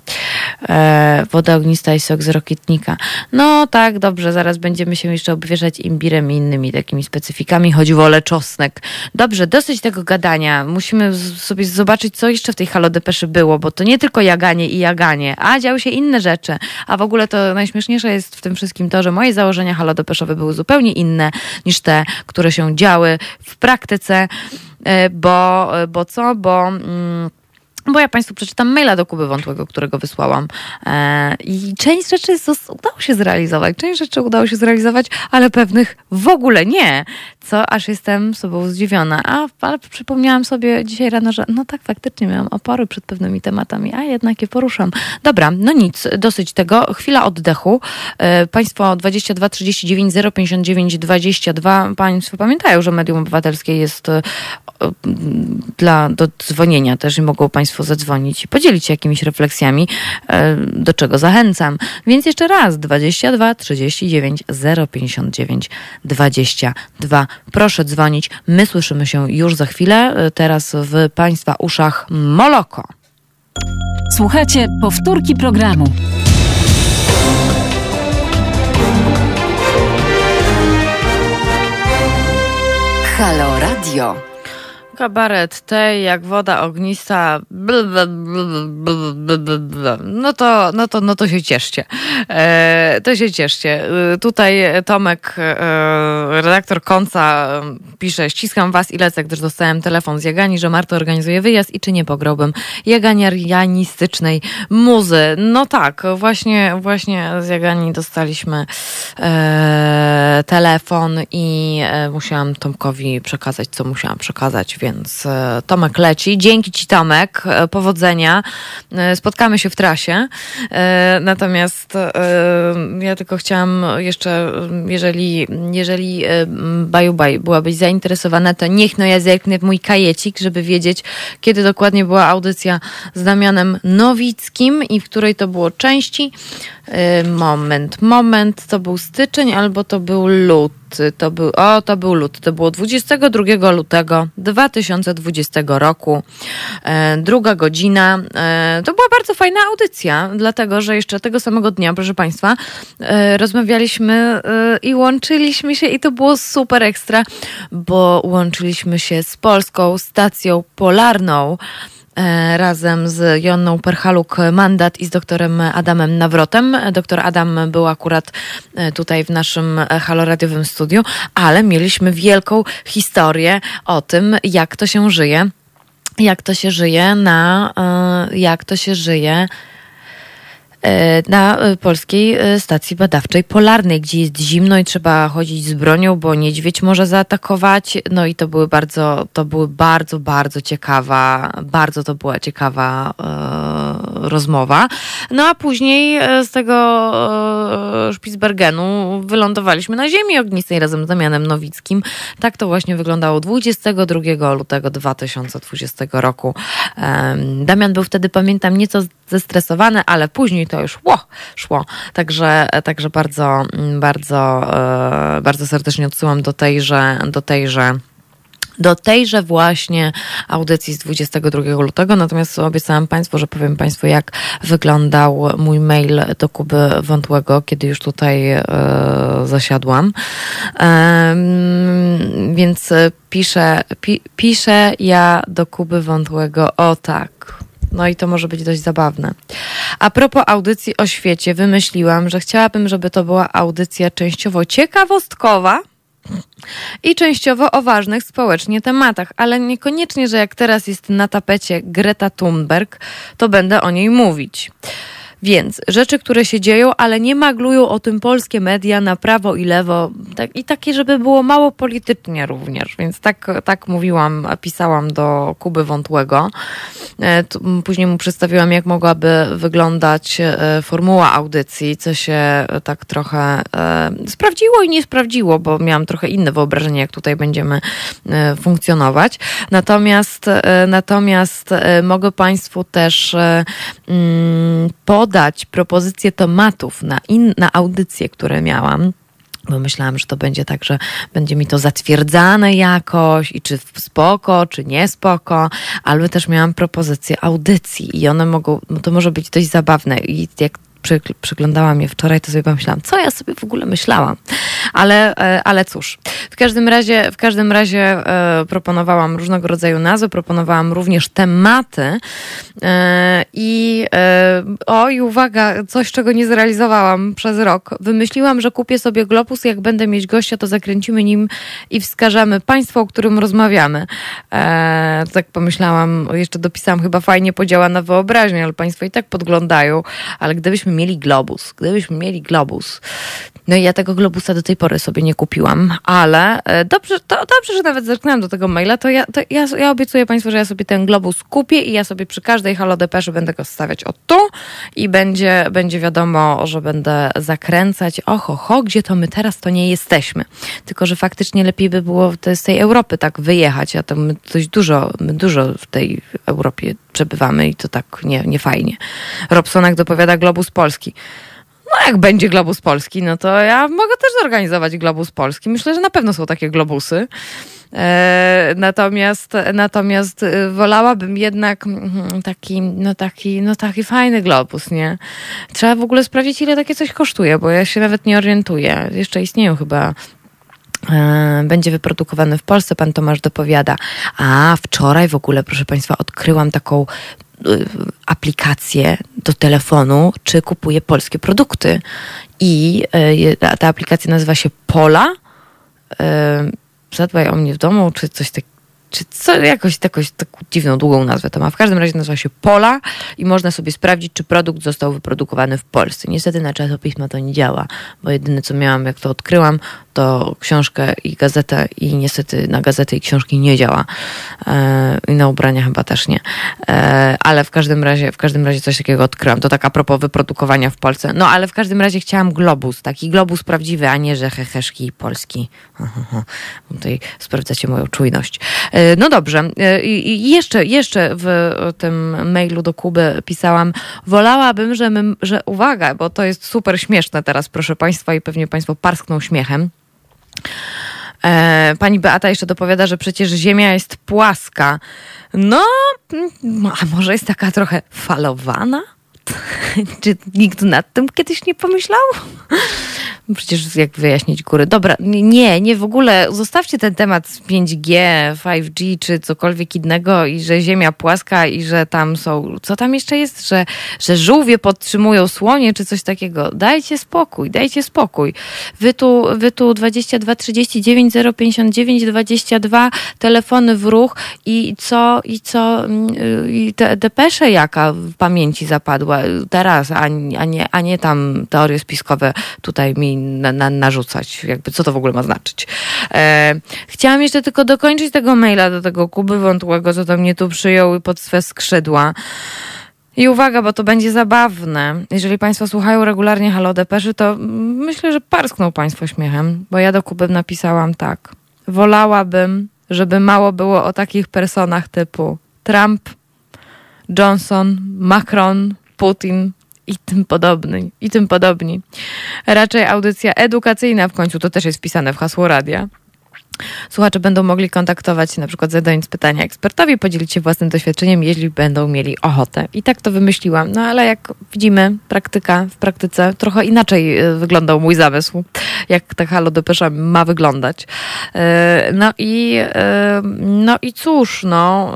E, woda ognista i sok z rokietnika. No tak, dobrze, zaraz będziemy się jeszcze obwieszać imbirem i innymi takimi specyfikami, choć wolę czosnek. Dobrze, dosyć tego gadania. Musimy sobie zobaczyć, co jeszcze w tej halodepeszy było, bo to nie tylko jaganie i jaganie, a działy się inne rzeczy. A w ogóle to najśmieszniejsze jest w tym wszystkim to, że moje założenia halodepeszowe były zupełnie inne niż te, które się działy w praktyce, e, bo, bo co, bo... Mm, bo ja Państwu przeczytam maila do Kuby Wątłego, którego wysłałam. E, I część rzeczy udało się zrealizować, część rzeczy udało się zrealizować, ale pewnych w ogóle nie, co aż jestem sobą zdziwiona. A, ale przypomniałam sobie dzisiaj rano, że no tak, faktycznie miałam opory przed pewnymi tematami, a jednak je poruszam. Dobra, no nic, dosyć tego. Chwila oddechu. E, państwo 22 39 059 22. Państwo pamiętają, że Medium Obywatelskie jest e, dla, do dzwonienia też i mogą Państwo zadzwonić i podzielić się jakimiś refleksjami, e, do czego zachęcam. Więc jeszcze raz 22 39 059 22. Proszę dzwonić. My słyszymy się już za chwilę. E, teraz w Państwa uszach Moloko. Słuchajcie powtórki programu. Halo Radio. Kabaret tej jak woda ognista. No to, no to, no to się cieszcie. E, to się cieszcie. E, tutaj Tomek, e, redaktor końca, pisze: Ściskam was i lecę, gdyż dostałem telefon z Jagani, że Marta organizuje wyjazd i czy nie pograłbym jaganiarianistycznej muzy. No tak, właśnie, właśnie z Jagani dostaliśmy e, telefon i e, musiałam Tomkowi przekazać, co musiałam przekazać więc e, Tomek leci. Dzięki Ci, Tomek. E, powodzenia. E, spotkamy się w trasie. Natomiast ja tylko chciałam jeszcze, jeżeli, jeżeli Baju Baj byłabyś zainteresowana, to niech no ja zerknę w mój kajecik, żeby wiedzieć, kiedy dokładnie była audycja z Damianem Nowickim i w której to było części. Moment, moment, to był styczeń albo to był luty to był, o, to był lut, to było 22 lutego 2020 roku, e, druga godzina. E, to była bardzo fajna audycja, dlatego, że jeszcze tego samego dnia, proszę Państwa, e, rozmawialiśmy i łączyliśmy się i to było super ekstra, bo łączyliśmy się z polską stacją polarną, razem z Jonną Perchaluk-Mandat i z doktorem Adamem Nawrotem. Doktor Adam był akurat e, tutaj w naszym haloradiowym studiu, ale mieliśmy wielką historię o tym, jak to się żyje, jak to się żyje na, e, jak to się żyje E, na e, polskiej e, stacji badawczej polarnej, gdzie jest zimno i trzeba chodzić z bronią, bo niedźwiedź może zaatakować. No i to były bardzo, to były bardzo, bardzo ciekawa, bardzo to była ciekawa e, rozmowa. No a później z tego e, Spitsbergenu wylądowaliśmy na ziemi ognistej razem z Damianem Nowickim. Tak to właśnie wyglądało 22 lutego 2020 roku. E, Damian był wtedy, pamiętam, nieco zestresowany, ale później to już szło, szło. Także, także bardzo, bardzo, e, bardzo serdecznie odsyłam do tejże, do tejże do tejże właśnie audycji z 22 lutego. Natomiast obiecałam Państwu, że powiem Państwu, jak wyglądał mój mail do Kuby Wątłego, kiedy już tutaj e, zasiadłam. E, więc piszę, pi, piszę ja do Kuby Wątłego, o tak. No i to może być dość zabawne. A propos audycji o świecie, wymyśliłam, że chciałabym, żeby to była audycja częściowo ciekawostkowa, i częściowo o ważnych społecznie tematach, ale niekoniecznie, że jak teraz jest na tapecie Greta Thunberg, to będę o niej mówić. Więc rzeczy, które się dzieją, ale nie maglują o tym polskie media na prawo i lewo tak, i takie, żeby było mało politycznie również. Więc tak, tak mówiłam, pisałam do Kuby Wątłego. E, później mu przedstawiłam, jak mogłaby wyglądać e, formuła audycji, co się e, tak trochę sprawdziło i nie sprawdziło, bo miałam trochę inne wyobrażenie, jak tutaj będziemy funkcjonować. Natomiast, natomiast mogę Państwu też mm, podać, dodać propozycje tematów na, in, na audycje, które miałam bo myślałam, że to będzie tak, że będzie mi to zatwierdzane jakoś i czy spoko, czy nie spoko, ale też miałam propozycje audycji i one mogą, to może być dość zabawne i jak przyglądałam je wczoraj, to sobie pomyślałam, co ja sobie w ogóle myślałam. Ale, e, ale cóż, w każdym razie, w każdym razie e, proponowałam różnego rodzaju nazwy, proponowałam również tematy e, i oj, uwaga, coś, czego nie zrealizowałam przez rok. Wymyśliłam, że kupię sobie globus, jak będę mieć gościa, to zakręcimy nim i wskażemy państwo, o którym rozmawiamy. tak pomyślałam, jeszcze dopisałam, chyba fajnie podziała na wyobraźnię, ale państwo i tak podglądają, ale gdybyśmy mieli globus, gdybyśmy mieli globus, no i ja tego globusa do tej pory sobie nie kupiłam, ale e, dobrze, to dobrze, że nawet zerknęłam do tego maila, to ja, to ja, ja obiecuję Państwu, że ja sobie ten globus kupię i ja sobie przy każdej Halo Depeszy będę go stawiać od tu i będzie, będzie wiadomo, że będę zakręcać, oho, ho, gdzie to my teraz to nie jesteśmy. Tylko, że faktycznie lepiej by było z tej Europy tak wyjechać, a to my dość dużo, my dużo w tej Europie przebywamy i to tak nie, nie fajnie. Robsonak dopowiada Globus Polski. No jak będzie Globus Polski, no to ja mogę też zorganizować Globus Polski. Myślę, że na pewno są takie globusy. E, natomiast, natomiast e, wolałabym jednak mm, taki, no taki, no taki fajny globus, nie? Trzeba w ogóle sprawdzić, ile takie coś kosztuje, bo ja się nawet nie orientuję. Jeszcze istnieją chyba będzie wyprodukowany w Polsce, pan Tomasz dopowiada. A wczoraj w ogóle, proszę Państwa, odkryłam taką Y, aplikację do telefonu, czy kupuję polskie produkty. I y, ta aplikacja nazywa się Pola. Y, zadbaj o mnie w domu, czy coś takiego czy co, jakoś taką dziwną, długą nazwę to ma. W każdym razie nazywa się Pola i można sobie sprawdzić, czy produkt został wyprodukowany w Polsce. Niestety na czasopisma to nie działa, bo jedyne co miałam, jak to odkryłam, to książkę i gazetę i niestety na gazetę i książki nie działa. E, I na ubrania chyba też nie. E, ale w każdym razie, w każdym razie coś takiego odkryłam. To tak a propos wyprodukowania w Polsce. No ale w każdym razie chciałam globus, taki globus prawdziwy, a nie, że heheszki polski. Tutaj sprawdzacie moją czujność. E, no dobrze. I jeszcze, jeszcze w tym mailu do Kuby pisałam, wolałabym, że, my, że uwaga, bo to jest super śmieszne teraz, proszę Państwa, i pewnie Państwo parskną śmiechem. E, pani Beata jeszcze dopowiada, że przecież Ziemia jest płaska. No, a może jest taka trochę falowana? *laughs* Czy nikt nad tym kiedyś nie pomyślał? *laughs* Przecież jak wyjaśnić góry. Dobra, nie, nie w ogóle. Zostawcie ten temat 5G, 5G czy cokolwiek innego i że Ziemia płaska i że tam są. Co tam jeszcze jest? Że, że żółwie podtrzymują słonie czy coś takiego. Dajcie spokój, dajcie spokój. Wy tu, wy tu 22 39 059 22 telefony w ruch i co, i co, i te depesze jaka w pamięci zapadła teraz, a, a, nie, a nie tam teorie spiskowe tutaj mi na, na, narzucać. Jakby co to w ogóle ma znaczyć. E, chciałam jeszcze tylko dokończyć tego maila do tego Kuby Wątłego, co to mnie tu przyjął pod swe skrzydła. I uwaga, bo to będzie zabawne. Jeżeli Państwo słuchają regularnie Halo Depeszy, to myślę, że parskną Państwo śmiechem, bo ja do Kuby napisałam tak. Wolałabym, żeby mało było o takich personach typu Trump, Johnson, Macron, Putin, i tym podobny, i tym podobni. Raczej audycja edukacyjna w końcu, to też jest wpisane w hasło radia. Słuchacze będą mogli kontaktować się na przykład zadając pytania ekspertowi, podzielić się własnym doświadczeniem, jeśli będą mieli ochotę. I tak to wymyśliłam. No ale jak widzimy, praktyka w praktyce trochę inaczej e, wyglądał mój zamysł, jak ta halo depesza ma wyglądać. E, no i, e, no i cóż, no,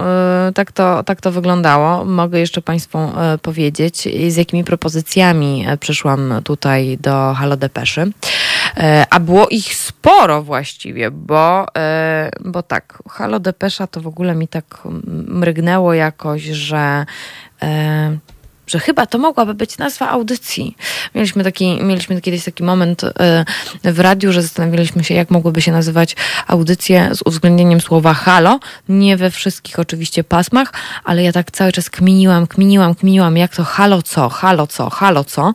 tak to, tak to wyglądało. Mogę jeszcze Państwu powiedzieć, z jakimi propozycjami przyszłam tutaj do halo depeszy. A było ich sporo właściwie, bo E, bo, tak, Halo Depesza to w ogóle mi tak mrygnęło jakoś, że e, że chyba to mogłaby być nazwa audycji. Mieliśmy, taki, mieliśmy kiedyś taki moment e, w radiu, że zastanawialiśmy się, jak mogłyby się nazywać audycje z uwzględnieniem słowa halo. Nie we wszystkich oczywiście pasmach, ale ja tak cały czas kminiłam, kminiłam, kminiłam, jak to halo co, halo co, halo co.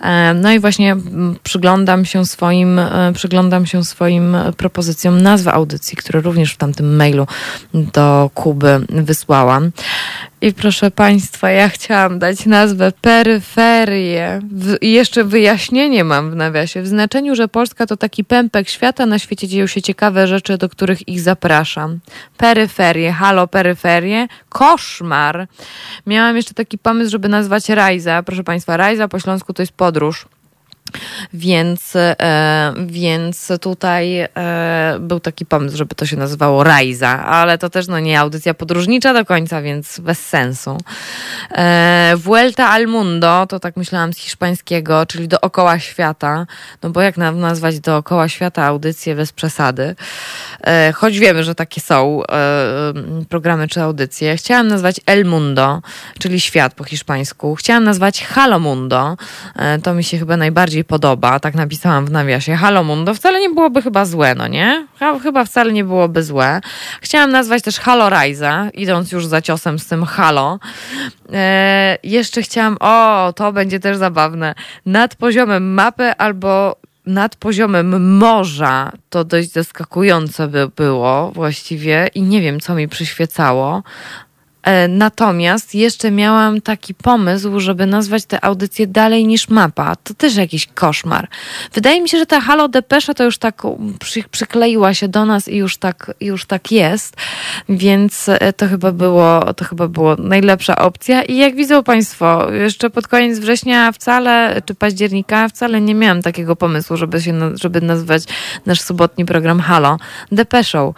E, no i właśnie przyglądam się swoim, e, przyglądam się swoim propozycjom nazwy audycji, które również w tamtym mailu do Kuby wysłałam. I proszę Państwa, ja chciałam dać nazwę peryferie. I jeszcze wyjaśnienie mam w nawiasie. W znaczeniu, że Polska to taki pępek świata, na świecie dzieją się ciekawe rzeczy, do których ich zapraszam. Peryferie, halo peryferie, koszmar. Miałam jeszcze taki pomysł, żeby nazwać Rajza. Proszę Państwa, Rajza po śląsku to jest podróż. Więc, e, więc tutaj e, był taki pomysł, żeby to się nazywało Rajza, ale to też no, nie audycja podróżnicza do końca, więc bez sensu. E, Vuelta al Mundo, to tak myślałam z hiszpańskiego, czyli dookoła świata, no bo jak nazwać dookoła świata audycję bez przesady? E, choć wiemy, że takie są e, programy czy audycje. Chciałam nazwać El Mundo, czyli świat po hiszpańsku. Chciałam nazwać Halo Mundo, e, to mi się chyba najbardziej bardziej podoba, tak napisałam w nawiasie, Halo Mundo, wcale nie byłoby chyba złe, no nie? Chyba wcale nie byłoby złe. Chciałam nazwać też Halo Rajza, idąc już za ciosem z tym Halo. E, jeszcze chciałam, o, to będzie też zabawne, nad poziomem mapy albo nad poziomem morza to dość zaskakujące by było właściwie i nie wiem, co mi przyświecało, natomiast jeszcze miałam taki pomysł, żeby nazwać tę audycję dalej niż mapa. To też jakiś koszmar. Wydaje mi się, że ta Halo Depesza to już tak przy, przykleiła się do nas i już tak, już tak jest, więc e, to chyba było, to chyba było najlepsza opcja. I jak widzą Państwo, jeszcze pod koniec września wcale, czy października wcale nie miałam takiego pomysłu, żeby się, żeby nazwać nasz sobotni program Halo Depeszą.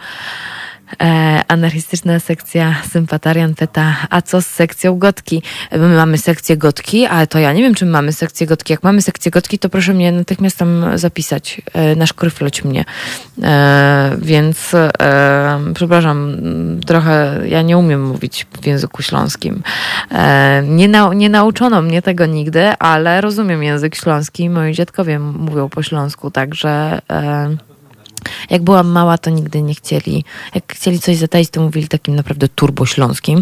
E, anarchistyczna sekcja Sympatarian pyta, a co z sekcją gotki? My mamy sekcję gotki, ale to ja nie wiem, czy my mamy sekcję gotki. Jak mamy sekcję gotki, to proszę mnie natychmiast tam zapisać, e, na szkryfloć mnie. E, więc e, przepraszam, trochę ja nie umiem mówić w języku śląskim. E, nie, na, nie nauczono mnie tego nigdy, ale rozumiem język śląski. Moi dziadkowie mówią po śląsku, także... E, jak byłam mała, to nigdy nie chcieli. Jak chcieli coś zataić, to mówili takim naprawdę turbośląskim.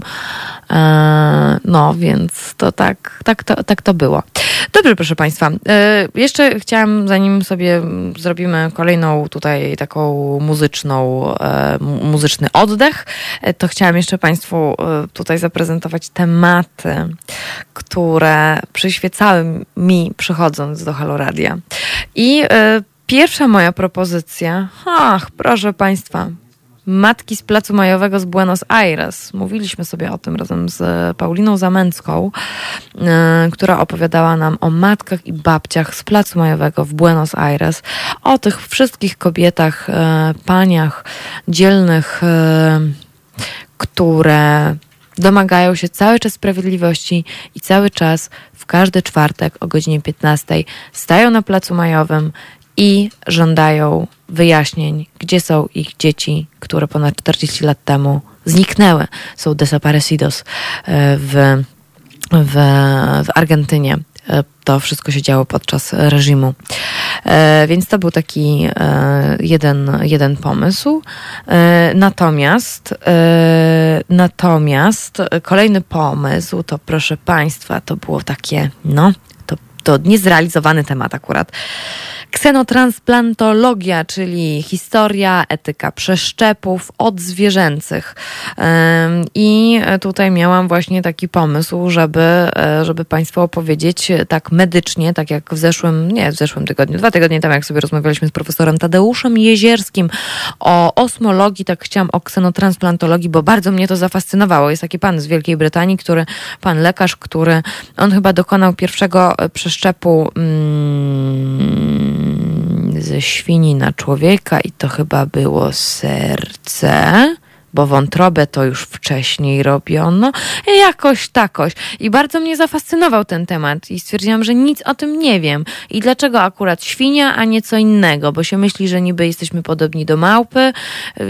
E, no, więc to tak, tak, to, tak to było. Dobrze, proszę Państwa. E, jeszcze chciałam, zanim sobie zrobimy kolejną tutaj taką muzyczną, e, muzyczny oddech, to chciałam jeszcze Państwu tutaj zaprezentować tematy, które przyświecały mi przychodząc do Haloradia. I Pierwsza moja propozycja, ach, proszę Państwa, matki z Placu Majowego z Buenos Aires. Mówiliśmy sobie o tym razem z Pauliną Zamęcką, yy, która opowiadała nam o matkach i babciach z Placu Majowego w Buenos Aires, o tych wszystkich kobietach, yy, paniach dzielnych, yy, które domagają się cały czas sprawiedliwości i cały czas w każdy czwartek o godzinie 15 stają na Placu Majowym i żądają wyjaśnień, gdzie są ich dzieci, które ponad 40 lat temu zniknęły. Są desaparecidos e, w, w, w Argentynie. E, to wszystko się działo podczas reżimu. E, więc to był taki jeden, jeden pomysł. Natomiast, natomiast kolejny pomysł, to proszę Państwa, to było takie, no, to, to niezrealizowany temat akurat. Ksenotransplantologia, czyli historia, etyka przeszczepów od zwierzęcych. I tutaj miałam właśnie taki pomysł, żeby, e, żeby Państwu opowiedzieć tak medycznie, tak jak w zeszłym, nie w zeszłym tygodniu, dwa tygodnie temu, jak sobie rozmawialiśmy z profesorem Tadeuszem Jezierskim o osmologii, tak chciałam o ksenotransplantologii, bo bardzo mnie to zafascynowało. Jest taki pan z Wielkiej Brytanii, który, pan lekarz, który, on chyba dokonał pierwszego przeszczepu mm, ze świni na człowieka i to chyba było serce bo wątrobę to już wcześniej robiono, jakoś takoś. I bardzo mnie zafascynował ten temat i stwierdziłam, że nic o tym nie wiem. I dlaczego akurat świnia, a nie co innego? Bo się myśli, że niby jesteśmy podobni do małpy,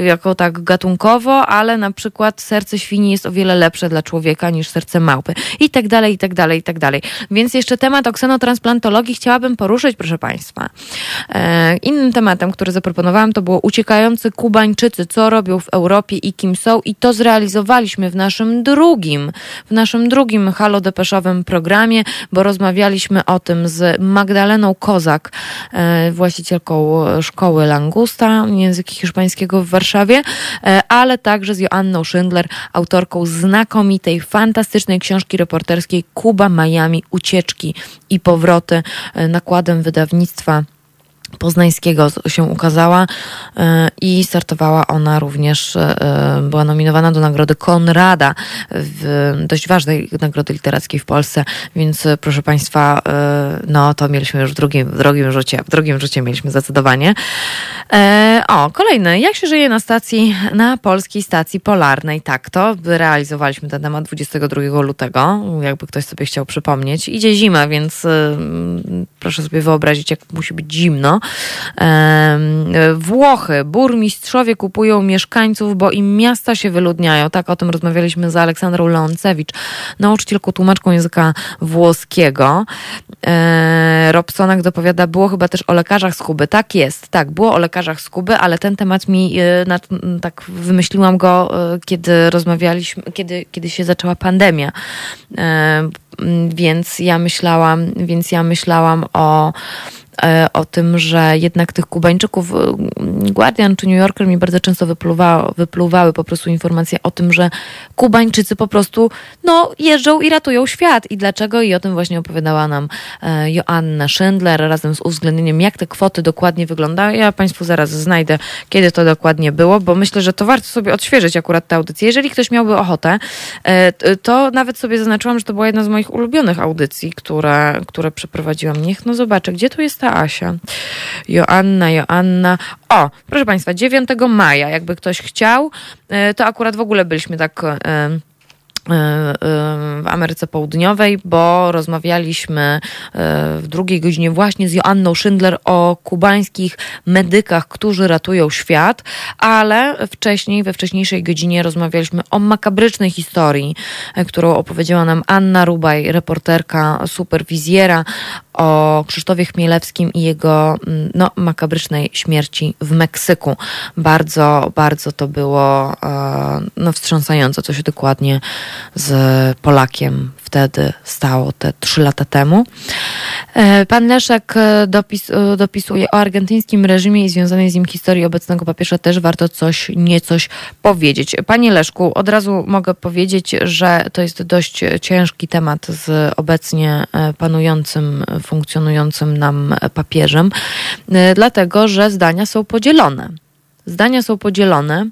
jako tak gatunkowo, ale na przykład serce świni jest o wiele lepsze dla człowieka niż serce małpy. I tak dalej, i tak dalej, i tak dalej. Więc jeszcze temat oksenotransplantologii chciałabym poruszyć, proszę Państwa. E, innym tematem, który zaproponowałam, to było uciekający Kubańczycy, co robią w Europie i kim są i to zrealizowaliśmy w naszym drugim, w naszym drugim Halo programie, bo rozmawialiśmy o tym z Magdaleną Kozak, e, właścicielką szkoły Langusta języka hiszpańskiego w Warszawie, e, ale także z Joanną Schindler, autorką znakomitej, fantastycznej książki reporterskiej Kuba, Miami, Ucieczki i powroty e, nakładem wydawnictwa Poznańskiego się ukazała e, i startowała ona również, e, była nominowana do nagrody Konrada, dość ważnej nagrody literackiej w Polsce, więc e, proszę Państwa, no to mieliśmy już w drugim, w drugim rzucie, w drugim rzucie mieliśmy zdecydowanie. O, kolejny, jak się żyje na stacji, na polskiej stacji polarnej, tak to realizowaliśmy ten temat 22 lutego, jakby ktoś sobie chciał przypomnieć. Idzie zima, więc proszę sobie wyobrazić, jak musi być zimno, Włochy, burmistrzowie kupują mieszkańców, bo im miasta się wyludniają. Tak o tym rozmawialiśmy z Aleksandrą Leoncewicz, nauczycielką, tłumaczką języka włoskiego. Robsonak dopowiada, było chyba też o lekarzach z Kuby. Tak jest, tak, było o lekarzach z Kuby, ale ten temat mi, e, tak wymyśliłam go, e, kiedy rozmawialiśmy, kiedy, kiedy się zaczęła pandemia. Więc ja myślałam, więc ja myślałam o o tym, że jednak tych Kubańczyków, e, Guardian czy New Yorker mi bardzo często wypluwa, wypluwały po prostu informacje o tym, że Kubańczycy po prostu no, jeżdżą i ratują świat. I dlaczego? I o tym właśnie opowiadała nam e, Joanna Schindler razem z uwzględnieniem, jak te kwoty dokładnie wyglądają. Ja Państwu zaraz znajdę, kiedy to dokładnie było, bo myślę, że to warto sobie odświeżyć akurat tę audycję. Jeżeli ktoś miałby ochotę, to nawet sobie zaznaczyłam, że to była jedna z moich ulubionych audycji, które, które przeprowadziłam. Niech no zobaczę, gdzie tu jest ta Asia. Joanna, Joanna. O, proszę Państwa, 9 maja, jakby ktoś chciał, e, to akurat w ogóle byliśmy tak e, e, w Ameryce Południowej, bo rozmawialiśmy w drugiej godzinie właśnie z Joanną Schindler o kubańskich medykach, którzy ratują świat, ale wcześniej, we wcześniejszej godzinie rozmawialiśmy o makabrycznej historii, którą opowiedziała nam Anna Rubaj, reporterka, superwizjera, o Krzysztofie Chmielewskim i jego mm, no, makabrycznej śmierci w Meksyku. Bardzo, bardzo to było e, no, wstrząsające, co się dokładnie z Polakiem wtedy stało te trzy lata temu. E, pan Leszek e, dopis, dopisuje o argentyńskim reżimie i związanej z nim historii obecnego papieża też warto coś, niecoś powiedzieć. Panie Leszku, od razu mogę powiedzieć, że to jest dość ciężki temat z obecnie panującym funkcjonującym nam papieżem, dlatego że zdania są podzielone. Zdania są podzielone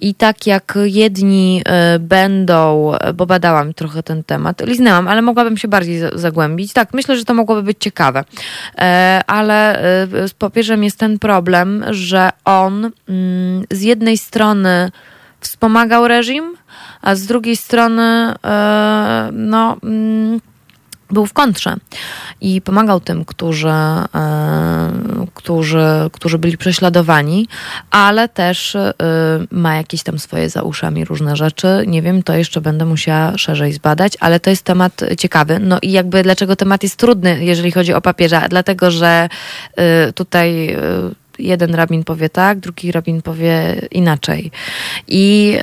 i tak jak jedni y, będą, bo badałam trochę ten temat, liznęłam, ale mogłabym się bardziej zagłębić. Tak, myślę, że to mogłoby być ciekawe. E, ale z papieżem jest ten problem, że on mm, z jednej strony wspomagał reżim, a z drugiej strony no mm, był w kontrze i pomagał tym, którzy, e, którzy, którzy byli prześladowani, ale też e, ma jakieś tam swoje za uszami różne rzeczy. Nie wiem, to jeszcze będę musiała szerzej zbadać, ale to jest temat ciekawy. No i jakby dlaczego temat jest trudny, jeżeli chodzi o papieża? Dlatego, że e, tutaj jeden rabin powie tak, drugi rabin powie inaczej. I,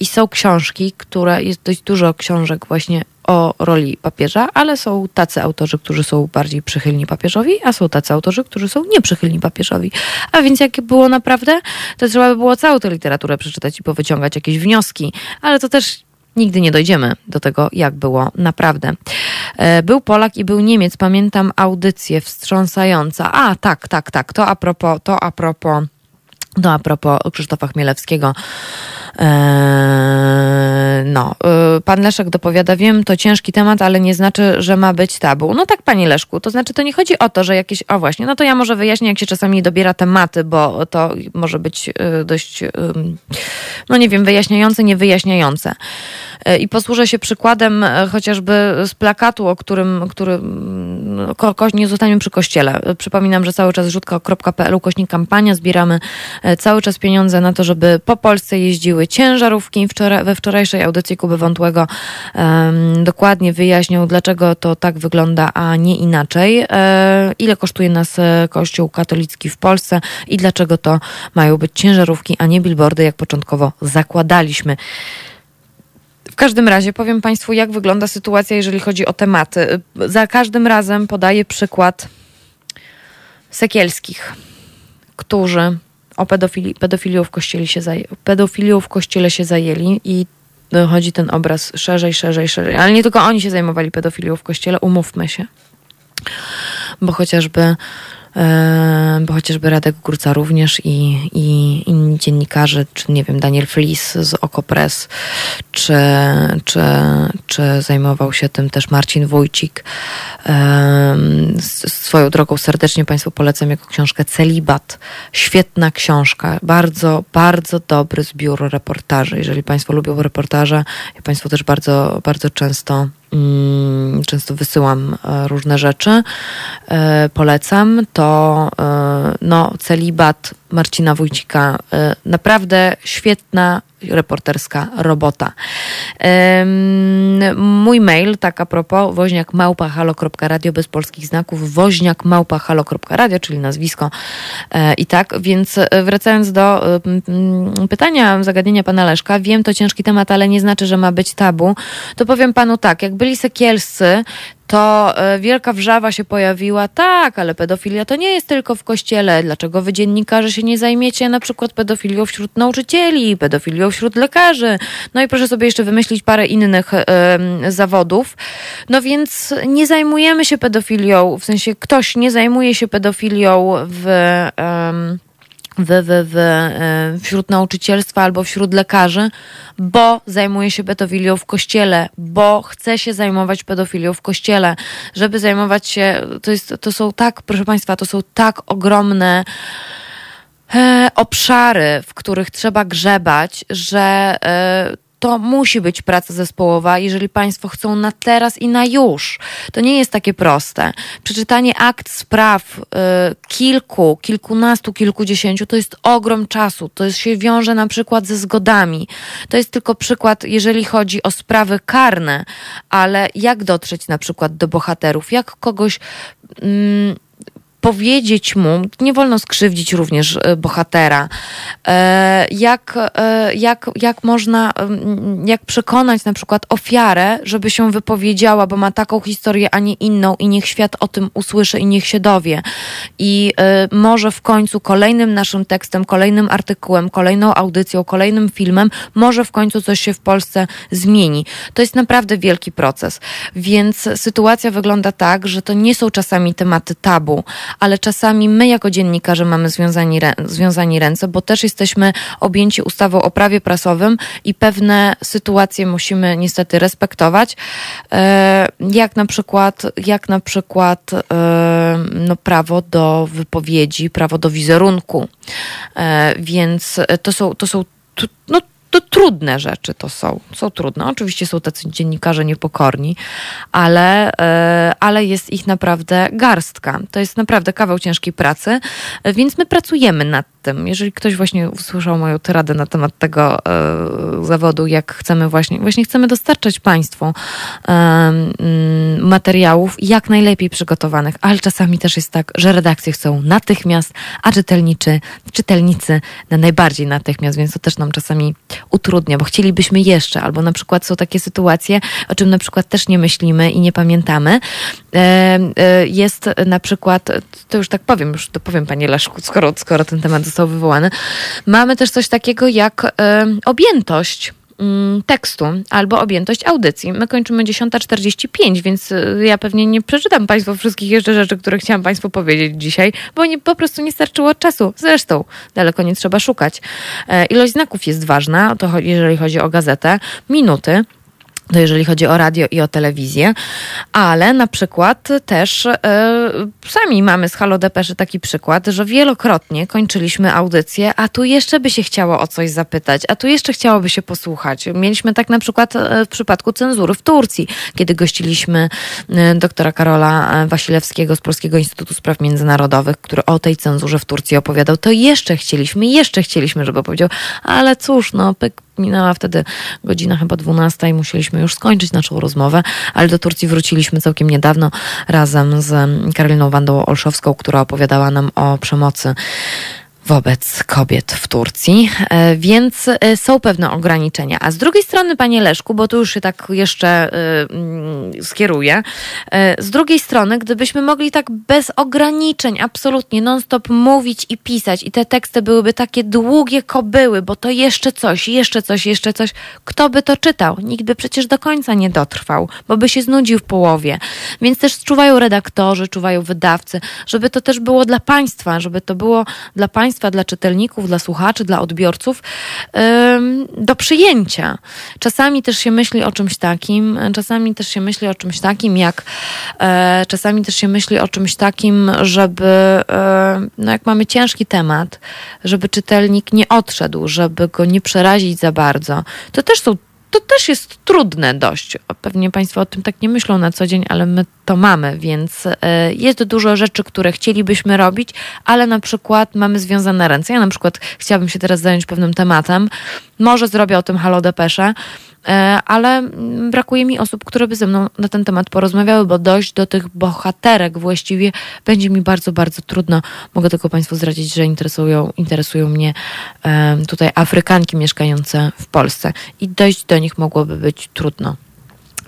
i są książki, które, jest dość dużo książek właśnie o roli papieża, ale są tacy autorzy, którzy są bardziej przychylni papieżowi, a są tacy autorzy, którzy są nieprzychylni papieżowi. A więc jak było naprawdę, to trzeba by było całą tę literaturę przeczytać i powyciągać jakieś wnioski, ale to też nigdy nie dojdziemy do tego, jak było naprawdę. E, był Polak i był Niemiec. Pamiętam audycję wstrząsająca. A, tak, tak, tak. To a propos, to a propos, to a propos Krzysztofa Chmielewskiego. Eee, no, e, pan Leszek dopowiada, wiem, to ciężki temat, ale nie znaczy, że ma być tabu. No tak, panie Leszku, to znaczy to nie chodzi o to, że jakieś, o właśnie, no to ja może wyjaśnię, jak się czasami dobiera tematy, bo to może być e, dość, no nie wiem, wyjaśniające, niewyjaśniające. E, I posłużę się przykładem chociażby z plakatu, o którym, który, no, ko, nie zostaniemy przy kościele. Przypominam, że cały czas rzutka.pl kośnik kampania, zbieramy cały czas pieniądze na to, żeby po Polsce jeździły ciężarówki. Wczoraj, we wczorajszej audycji Kuby Wątłego um, dokładnie wyjaśnił, dlaczego to tak wygląda, a nie inaczej. E, ile kosztuje nas e, Kościół katolicki w Polsce i dlaczego to mają być ciężarówki, a nie billboardy, jak początkowo zakładaliśmy. W każdym razie powiem Państwu, jak wygląda sytuacja, jeżeli chodzi o tematy. Za każdym razem podaję przykład Sekielskich, którzy o pedofilii, pedofilią w kościele się zaję, pedofilią w kościele się zajęli i chodzi ten obraz szerzej, szerzej, szerzej. Ale nie tylko oni się zajmowali pedofilią w kościele, umówmy się. Bo chociażby bo chociażby Radek Górca również i, i inni dziennikarze, czy nie wiem, Daniel Flis z Okopres, czy, czy, czy zajmował się tym też Marcin Wójcik. Swoją drogą serdecznie Państwu polecam jego książkę Celibat. Świetna książka, bardzo, bardzo dobry zbiór reportaży. Jeżeli Państwo lubią reportaże, ja Państwu też bardzo, bardzo często często wysyłam e, różne rzeczy, e, polecam, to e, no, celibat Marcina Wójcika, naprawdę świetna reporterska robota. Mój mail, tak a propos, woźniak małpa halo.radio bez polskich znaków, woźniak małpa halo.radio, czyli nazwisko. I tak, więc wracając do pytania, zagadnienia pana Leszka, wiem, to ciężki temat, ale nie znaczy, że ma być tabu, to powiem panu tak, jak byli sekielscy, to e, wielka wrzawa się pojawiła. Tak, ale pedofilia to nie jest tylko w kościele. Dlaczego wy dziennikarze się nie zajmiecie na przykład pedofilią wśród nauczycieli, pedofilią wśród lekarzy? No i proszę sobie jeszcze wymyślić parę innych y, zawodów. No więc nie zajmujemy się pedofilią, w sensie ktoś nie zajmuje się pedofilią w. Y, w, w, w, e, wśród nauczycielstwa albo wśród lekarzy, bo zajmuje się pedofilią w kościele, bo chce się zajmować pedofilią w kościele, żeby zajmować się, to, jest, to są tak, proszę Państwa, to są tak ogromne e, obszary, w których trzeba grzebać, że e, to musi być praca zespołowa, jeżeli Państwo chcą na teraz i na już. To nie jest takie proste. Przeczytanie akt spraw y, kilku, kilkunastu, kilkudziesięciu to jest ogrom czasu. To jest, się wiąże na przykład ze zgodami. To jest tylko przykład, jeżeli chodzi o sprawy karne, ale jak dotrzeć na przykład do bohaterów, jak kogoś. Mm, powiedzieć mu, nie wolno skrzywdzić również e, bohatera, e, jak, e, jak, jak można, jak przekonać na przykład ofiarę, żeby się wypowiedziała, bo ma taką historię, a nie inną i niech świat o tym usłyszy i niech się dowie. I może w końcu kolejnym naszym tekstem, kolejnym artykułem, kolejną audycją, kolejnym filmem, może w końcu coś się w Polsce zmieni. To jest naprawdę wielki proces. Więc sytuacja wygląda tak, że to nie są czasami tematy tabu, ale czasami my jako dziennikarze mamy związani, związani ręce, bo też jesteśmy objęci ustawą o prawie prasowym i pewne sytuacje musimy niestety respektować, e, jak na przykład, jak na przykład e, no, prawo do wypowiedzi, prawo do wizerunku. E, więc to są, to są no, to trudne rzeczy to są. Są trudne. Oczywiście są tacy dziennikarze niepokorni, ale, e, ale jest ich naprawdę garstka. To jest naprawdę kawał ciężkiej pracy, więc my pracujemy nad tym. Jeżeli ktoś właśnie usłyszał moją tyradę na temat tego e, zawodu, jak chcemy właśnie, właśnie chcemy dostarczać Państwu e, materiałów jak najlepiej przygotowanych, ale czasami też jest tak, że redakcje chcą natychmiast, a czytelniczy, czytelnicy na najbardziej natychmiast, więc to też nam czasami utrudnia, bo chcielibyśmy jeszcze, albo na przykład są takie sytuacje, o czym na przykład też nie myślimy i nie pamiętamy. E, e, jest na przykład, to już tak powiem, już to powiem Panie Leszku, skoro, skoro ten temat został wywołany, mamy też coś takiego jak e, objętość mm, tekstu albo objętość audycji. My kończymy 10.45, więc ja pewnie nie przeczytam Państwu wszystkich jeszcze rzeczy, które chciałam Państwu powiedzieć dzisiaj, bo nie, po prostu nie starczyło czasu. Zresztą daleko nie trzeba szukać. Ilość znaków jest ważna, to jeżeli chodzi o gazetę. Minuty to jeżeli chodzi o radio i o telewizję, ale na przykład też e, sami mamy z Halo Depeszy taki przykład, że wielokrotnie kończyliśmy audycję, a tu jeszcze by się chciało o coś zapytać, a tu jeszcze chciałoby się posłuchać. Mieliśmy tak na przykład e, w przypadku cenzury w Turcji, kiedy gościliśmy e, doktora Karola Wasilewskiego z Polskiego Instytutu Spraw Międzynarodowych, który o tej cenzurze w Turcji opowiadał, to jeszcze chcieliśmy, jeszcze chcieliśmy, żeby powiedział, ale cóż, no pyk, Minęła wtedy godzina chyba 12 i musieliśmy już skończyć naszą rozmowę, ale do Turcji wróciliśmy całkiem niedawno razem z Karoliną Wandą Olszowską, która opowiadała nam o przemocy wobec kobiet w Turcji, e, więc e, są pewne ograniczenia. A z drugiej strony, panie Leszku, bo tu już się tak jeszcze e, mm, skieruję, z drugiej strony, gdybyśmy mogli tak bez ograniczeń, absolutnie non-stop mówić i pisać i te teksty byłyby takie długie kobyły, bo to jeszcze coś, jeszcze coś, jeszcze coś, kto by to czytał? Nikt by przecież do końca nie dotrwał, bo by się znudził w połowie. Więc też czuwają redaktorzy, czuwają wydawcy, żeby to też było dla państwa, żeby to było dla państwa państwa, dla czytelników, dla słuchaczy, dla odbiorców do przyjęcia. Czasami też się myśli o czymś takim, czasami też się myśli o czymś takim, jak e, czasami też się myśli o czymś takim, żeby, e, no jak mamy ciężki temat, żeby czytelnik nie odszedł, żeby go nie przerazić za bardzo. To też są to też jest trudne dość. Pewnie Państwo o tym tak nie myślą na co dzień, ale my to mamy, więc e, jest dużo rzeczy, które chcielibyśmy robić, ale na przykład mamy związane ręce. Ja na przykład chciałabym się teraz zająć pewnym tematem. Może zrobię o tym Halo Depesze, ale brakuje mi osób, które by ze mną na ten temat porozmawiały, bo dojść do tych bohaterek właściwie będzie mi bardzo, bardzo trudno. Mogę tylko Państwu zdradzić, że interesują, interesują mnie tutaj Afrykanki mieszkające w Polsce i dojść do nich mogłoby być trudno.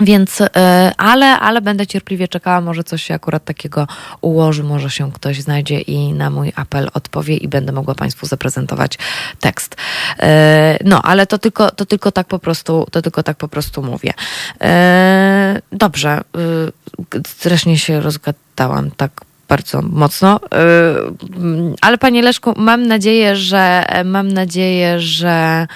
Więc, e, ale, ale będę cierpliwie czekała, może coś się akurat takiego ułoży, może się ktoś znajdzie i na mój apel odpowie i będę mogła Państwu zaprezentować tekst. E, no, ale to tylko, to tylko tak po prostu, to tylko tak po prostu mówię. E, dobrze, strasznie się rozgadałam tak bardzo mocno. Ale panie Leszku, mam nadzieję, że mam nadzieję, że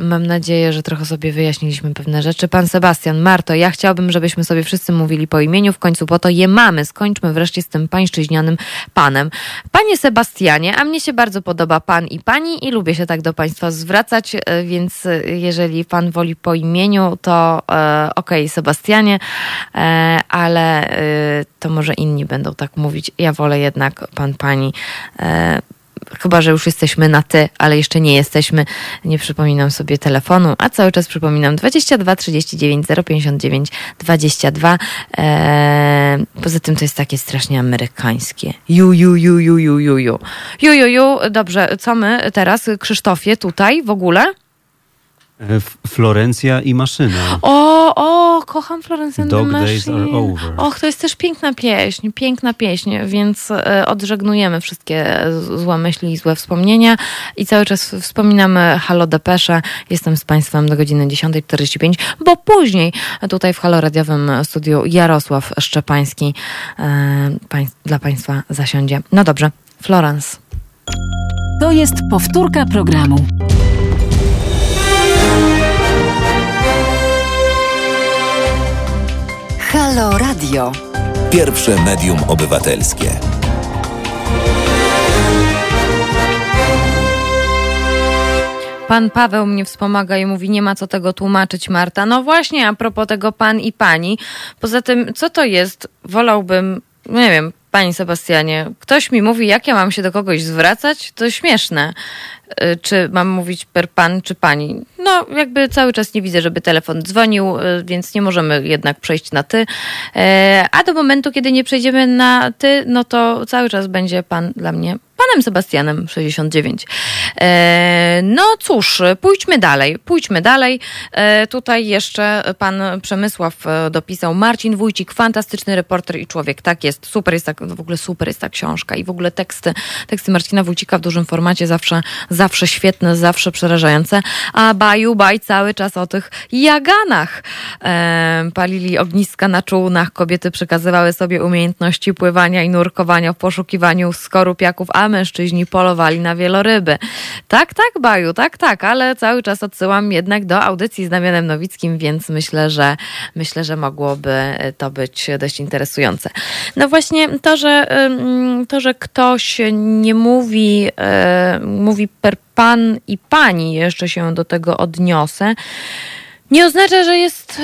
mam nadzieję, że trochę sobie wyjaśniliśmy pewne rzeczy. Pan Sebastian, Marto, ja chciałbym, żebyśmy sobie wszyscy mówili po imieniu, w końcu po to je mamy. Skończmy wreszcie z tym pańszczyźnianym panem. Panie Sebastianie, a mnie się bardzo podoba pan i pani i lubię się tak do państwa zwracać, e, więc jeżeli pan woli po imieniu, to e, okej, okay, Sebastianie, e, ale e, to może inni będą tak mówić. Ja wolę jednak pan, pani e, chyba że już jesteśmy na ty, ale jeszcze nie jesteśmy. Nie przypominam sobie telefonu, a cały czas przypominam 22 39 059 22. Eee, poza tym to jest takie strasznie amerykańskie. Ju, ju, ju, ju, ju, ju, ju. Ju, ju, ju. Dobrze, co my teraz, Krzysztofie, tutaj w ogóle? E, Florencja i maszyna. O, o, kocham Florencję Dog Days are over. Och, to jest też piękna pieśń, piękna pieśń, więc e, odżegnujemy wszystkie złe myśli i złe wspomnienia i cały czas wspominamy Halo Depesze. Jestem z Państwem do godziny 10.45, bo później tutaj w Halo Radiowym studiu Jarosław Szczepański e, dla Państwa zasiądzie. No dobrze, Florence. To jest powtórka programu. Halo Radio. Pierwsze medium obywatelskie. Pan Paweł mnie wspomaga i mówi, nie ma co tego tłumaczyć, Marta. No właśnie, a propos tego pan i pani. Poza tym, co to jest? Wolałbym, nie wiem, Panie Sebastianie, ktoś mi mówi, jak ja mam się do kogoś zwracać, to śmieszne. Y, czy mam mówić per pan czy pani? No, jakby cały czas nie widzę, żeby telefon dzwonił, y, więc nie możemy jednak przejść na ty. E, a do momentu, kiedy nie przejdziemy na ty, no to cały czas będzie pan dla mnie panem Sebastianem 69. E, no cóż, pójdźmy dalej, pójdźmy dalej. E, tutaj jeszcze pan Przemysław e, dopisał Marcin Wójcik, fantastyczny reporter i człowiek. Tak jest, super jest tak, w ogóle super jest ta książka i w ogóle teksty, teksty Marcina Wójcika w dużym formacie zawsze, zawsze świetne, zawsze przerażające. A baju baj cały czas o tych jaganach. palili ogniska na czółnach, kobiety przekazywały sobie umiejętności pływania i nurkowania w poszukiwaniu skorupiaków, a mężczyźni polowali na wieloryby. Tak, tak, Baju, tak, tak, ale cały czas odsyłam jednak do audycji z Damianem Nowickim, więc myślę, że myślę, że mogłoby to być dość interesujące. No właśnie to, że to, że ktoś nie mówi, e, mówi per pan i pani, jeszcze się do tego odniosę, nie oznacza, że jest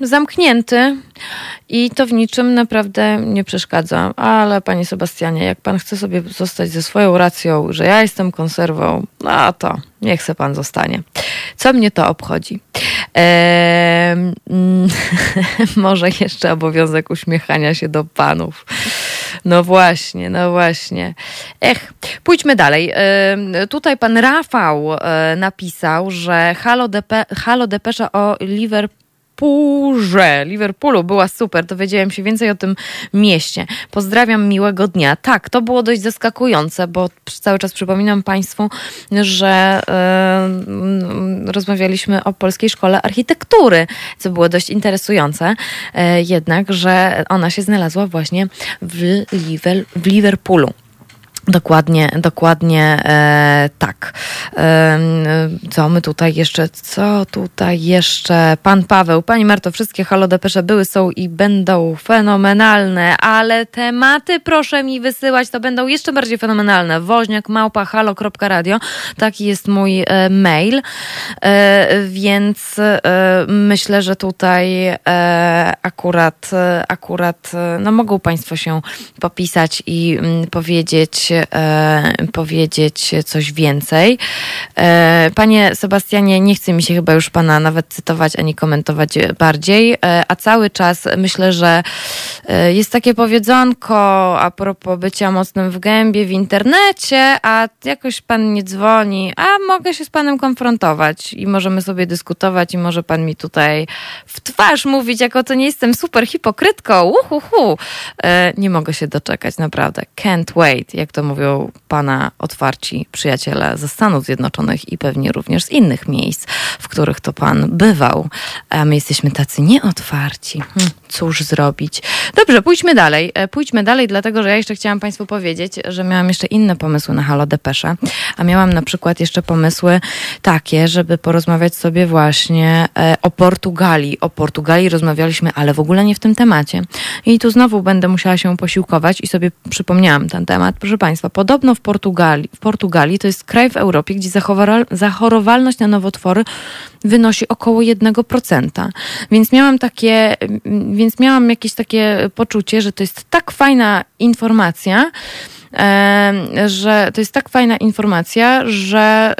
e, zamknięty i to w niczym naprawdę nie przeszkadza. Ale panie Sebastianie, jak pan chce sobie zostać ze swoją racją, że ja jestem konserwą, no to niech se pan zostanie. Co mnie to obchodzi? Eee, *laughs* może jeszcze obowiązek uśmiechania się do panów. No właśnie, no właśnie. Ech, pójdźmy dalej. Eee, tutaj pan Rafał e, napisał, że Halo, Depe, Halo Depesza o Liverpool Liverpoolze, Liverpoolu. Była super, dowiedziałem się więcej o tym mieście. Pozdrawiam, miłego dnia. Tak, to było dość zaskakujące, bo cały czas przypominam Państwu, że yy, rozmawialiśmy o Polskiej Szkole Architektury, co było dość interesujące, yy, jednak, że ona się znalazła właśnie w, Liver, w Liverpoolu. Dokładnie, dokładnie e, tak. E, co my tutaj jeszcze, co tutaj jeszcze? Pan Paweł, Pani Marto, wszystkie Halo Depesze były, są i będą fenomenalne, ale tematy proszę mi wysyłać, to będą jeszcze bardziej fenomenalne. Woźniak małpa halo.radio, taki jest mój e, mail, e, więc e, myślę, że tutaj e, akurat, akurat, no mogą Państwo się popisać i m, mm, powiedzieć, powiedzieć coś więcej. E, panie Sebastianie, nie chce mi się chyba już pana nawet cytować ani komentować bardziej, e, a cały czas myślę, że e, jest takie powiedzonko a propos bycia mocnym w gębie w internecie, a jakoś pan nie dzwoni, a mogę się z panem konfrontować i możemy sobie dyskutować i może pan mi tutaj w twarz mówić, jako to nie jestem super hipokrytką, uhuhu. E, nie mogę się doczekać, naprawdę. Can't wait, jak to mówią pana otwarci przyjaciele ze Stanów Zjednoczonych i pewnie również z innych miejsc, w których to pan bywał. A my jesteśmy tacy nieotwarci. Cóż zrobić? Dobrze, pójdźmy dalej. E, pójdźmy dalej, dlatego że ja jeszcze chciałam państwu powiedzieć, że miałam jeszcze inne pomysły na Halo Depesze, a miałam na przykład jeszcze pomysły takie, żeby porozmawiać sobie właśnie e, o Portugalii. O Portugalii rozmawialiśmy, ale w ogóle nie w tym temacie. I tu znowu będę musiała się posiłkować i sobie przypomniałam ten temat. Proszę Państwa, podobno w Portugalii, w Portugalii to jest kraj w Europie, gdzie zachorowalność na nowotwory wynosi około 1%. Więc miałam takie, więc miałam jakieś takie poczucie, że to jest tak fajna informacja, że to jest tak fajna informacja, że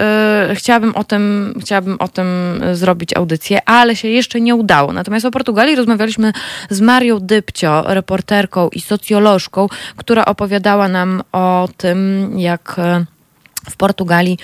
e, chciałabym o tym, chciałabym o tym zrobić audycję, ale się jeszcze nie udało. Natomiast o Portugalii rozmawialiśmy z Marią Dybcio, reporterką i socjolożką, która opowiadała nam o tym, jak e, w Portugalii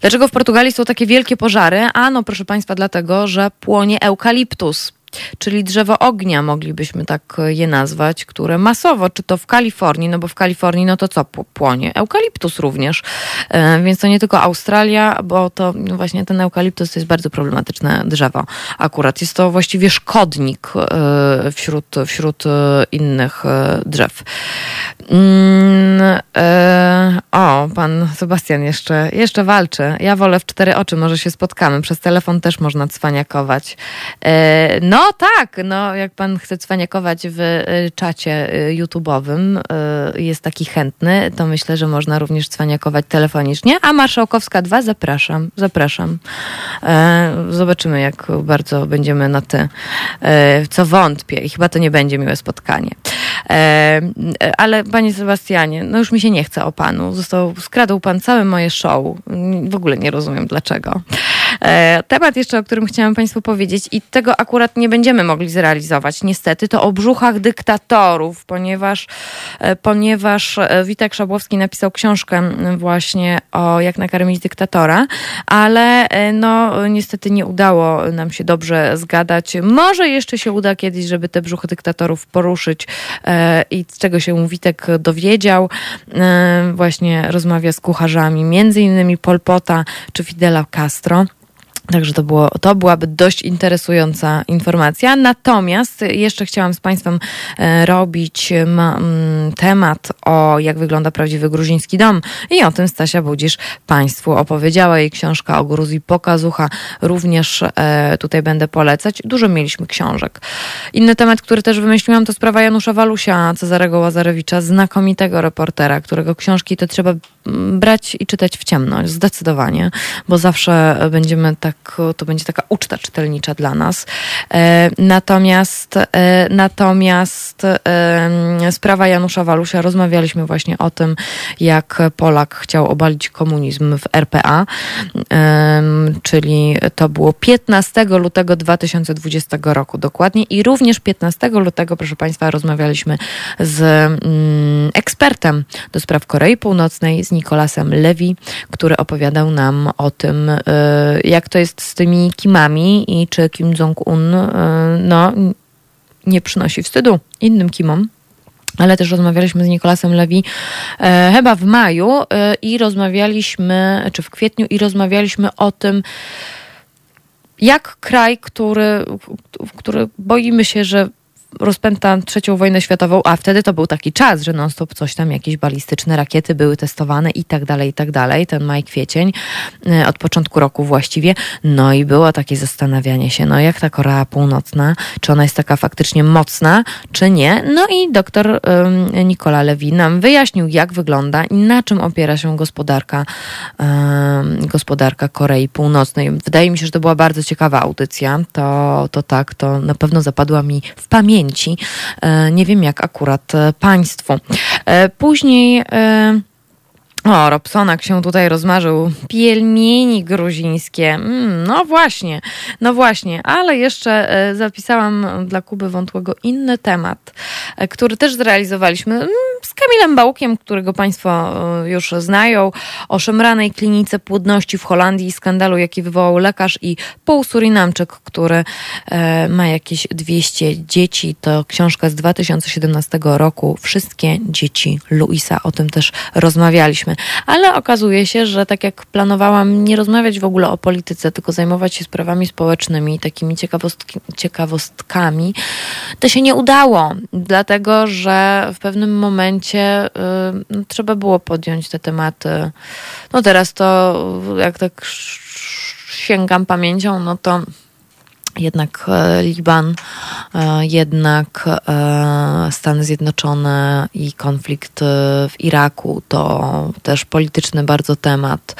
Dlaczego w Portugalii są takie wielkie pożary? Ano, proszę Państwa, dlatego, że płonie eukaliptus czyli drzewo ognia, moglibyśmy tak je nazwać, które masowo, czy to w Kalifornii, no bo w Kalifornii, no to co płonie? Eukaliptus również, e, więc to nie tylko Australia, bo to no właśnie ten eukaliptus to jest bardzo problematyczne drzewo. Akurat jest to właściwie szkodnik e, wśród, wśród e, innych drzew. Mm, o, pan Sebastian jeszcze, jeszcze walczy. Ja wolę w cztery oczy, może się spotkamy. Przez telefon też można cwaniakować. No, no tak, no jak pan chce cwaniakować w y, czacie y, YouTube'owym, y, jest taki chętny, to myślę, że można również cwaniakować telefonicznie. A Marszałkowska 2 zapraszam, zapraszam. E, zobaczymy, jak bardzo będziemy na ty. E, co wątpię i chyba to nie będzie miłe spotkanie. E, ale panie Sebastianie, no już mi się nie chce o panu. Został, skradł pan całe moje show. W ogóle nie rozumiem dlaczego. E, temat jeszcze, o którym chciałam państwu powiedzieć i tego akurat nie będziemy mogli zrealizować niestety, to o brzuchach dyktatorów, ponieważ, e, ponieważ e, Witek Szabłowski napisał książkę właśnie o jak nakarmić dyktatora, ale e, no niestety nie udało nam się dobrze zgadać. Może jeszcze się uda kiedyś, żeby te brzuchy dyktatorów poruszyć i z czego się Witek dowiedział. Właśnie rozmawia z kucharzami, między innymi Polpota czy Fidela Castro. Także to, było, to byłaby dość interesująca informacja. Natomiast jeszcze chciałam z Państwem e, robić temat o jak wygląda prawdziwy gruziński dom i o tym Stasia Budzisz Państwu opowiedziała. Jej książka o Gruzji Pokazucha również e, tutaj będę polecać. Dużo mieliśmy książek. Inny temat, który też wymyśliłam, to sprawa Janusza Walusia, Cezarego Łazarewicza, znakomitego reportera, którego książki to trzeba brać i czytać w ciemność, zdecydowanie, bo zawsze będziemy tak tak, to będzie taka uczta czytelnicza dla nas. E, natomiast, e, natomiast sprawa Janusza Walusia, rozmawialiśmy właśnie o tym, jak Polak chciał obalić komunizm w RPA, czyli to było 15 lutego 2020 roku dokładnie i również 15 lutego, proszę Państwa, rozmawialiśmy z mm, ekspertem do spraw Korei Północnej, z Nikolasem Lewi, który opowiadał nam o tym, e, jak to jest z tymi Kimami i czy Kim Jong-un y, no, nie przynosi wstydu innym Kimom. Ale też rozmawialiśmy z Nikolasem Lewi e, chyba w maju e, i rozmawialiśmy, czy w kwietniu i rozmawialiśmy o tym, jak kraj, który, który boimy się, że rozpęta trzecią wojnę światową, a wtedy to był taki czas, że non-stop coś tam, jakieś balistyczne rakiety były testowane i tak dalej, i tak dalej. Ten maj, kwiecień, e, od początku roku właściwie. No i było takie zastanawianie się, no jak ta Korea Północna, czy ona jest taka faktycznie mocna, czy nie. No i doktor um, Nikola Lewi nam wyjaśnił, jak wygląda i na czym opiera się gospodarka, um, gospodarka Korei Północnej. Wydaje mi się, że to była bardzo ciekawa audycja. To, to tak, to na pewno zapadła mi w pamięć pamięci. E, nie wiem jak akurat e, Państwu. E, później o, Robsonak się tutaj rozmarzył. Pielmieni gruzińskie. Mm, no właśnie, no właśnie, ale jeszcze e, zapisałam dla Kuby Wątłego inny temat, e, który też zrealizowaliśmy mm, z Kamilem Bałkiem, którego Państwo e, już znają, o szemranej klinice płodności w Holandii i skandalu, jaki wywołał lekarz i pół Surinamczyk, który ma jakieś 200 dzieci. To książka z 2017 roku. Wszystkie dzieci Luisa. O tym też rozmawialiśmy ale okazuje się, że tak jak planowałam nie rozmawiać w ogóle o polityce, tylko zajmować się sprawami społecznymi, takimi ciekawostkami, to się nie udało, dlatego że w pewnym momencie y, no, trzeba było podjąć te tematy. No teraz to, jak tak sięgam pamięcią, no to jednak e, Liban, e, jednak e, Stany Zjednoczone i konflikt w Iraku to też polityczny bardzo temat.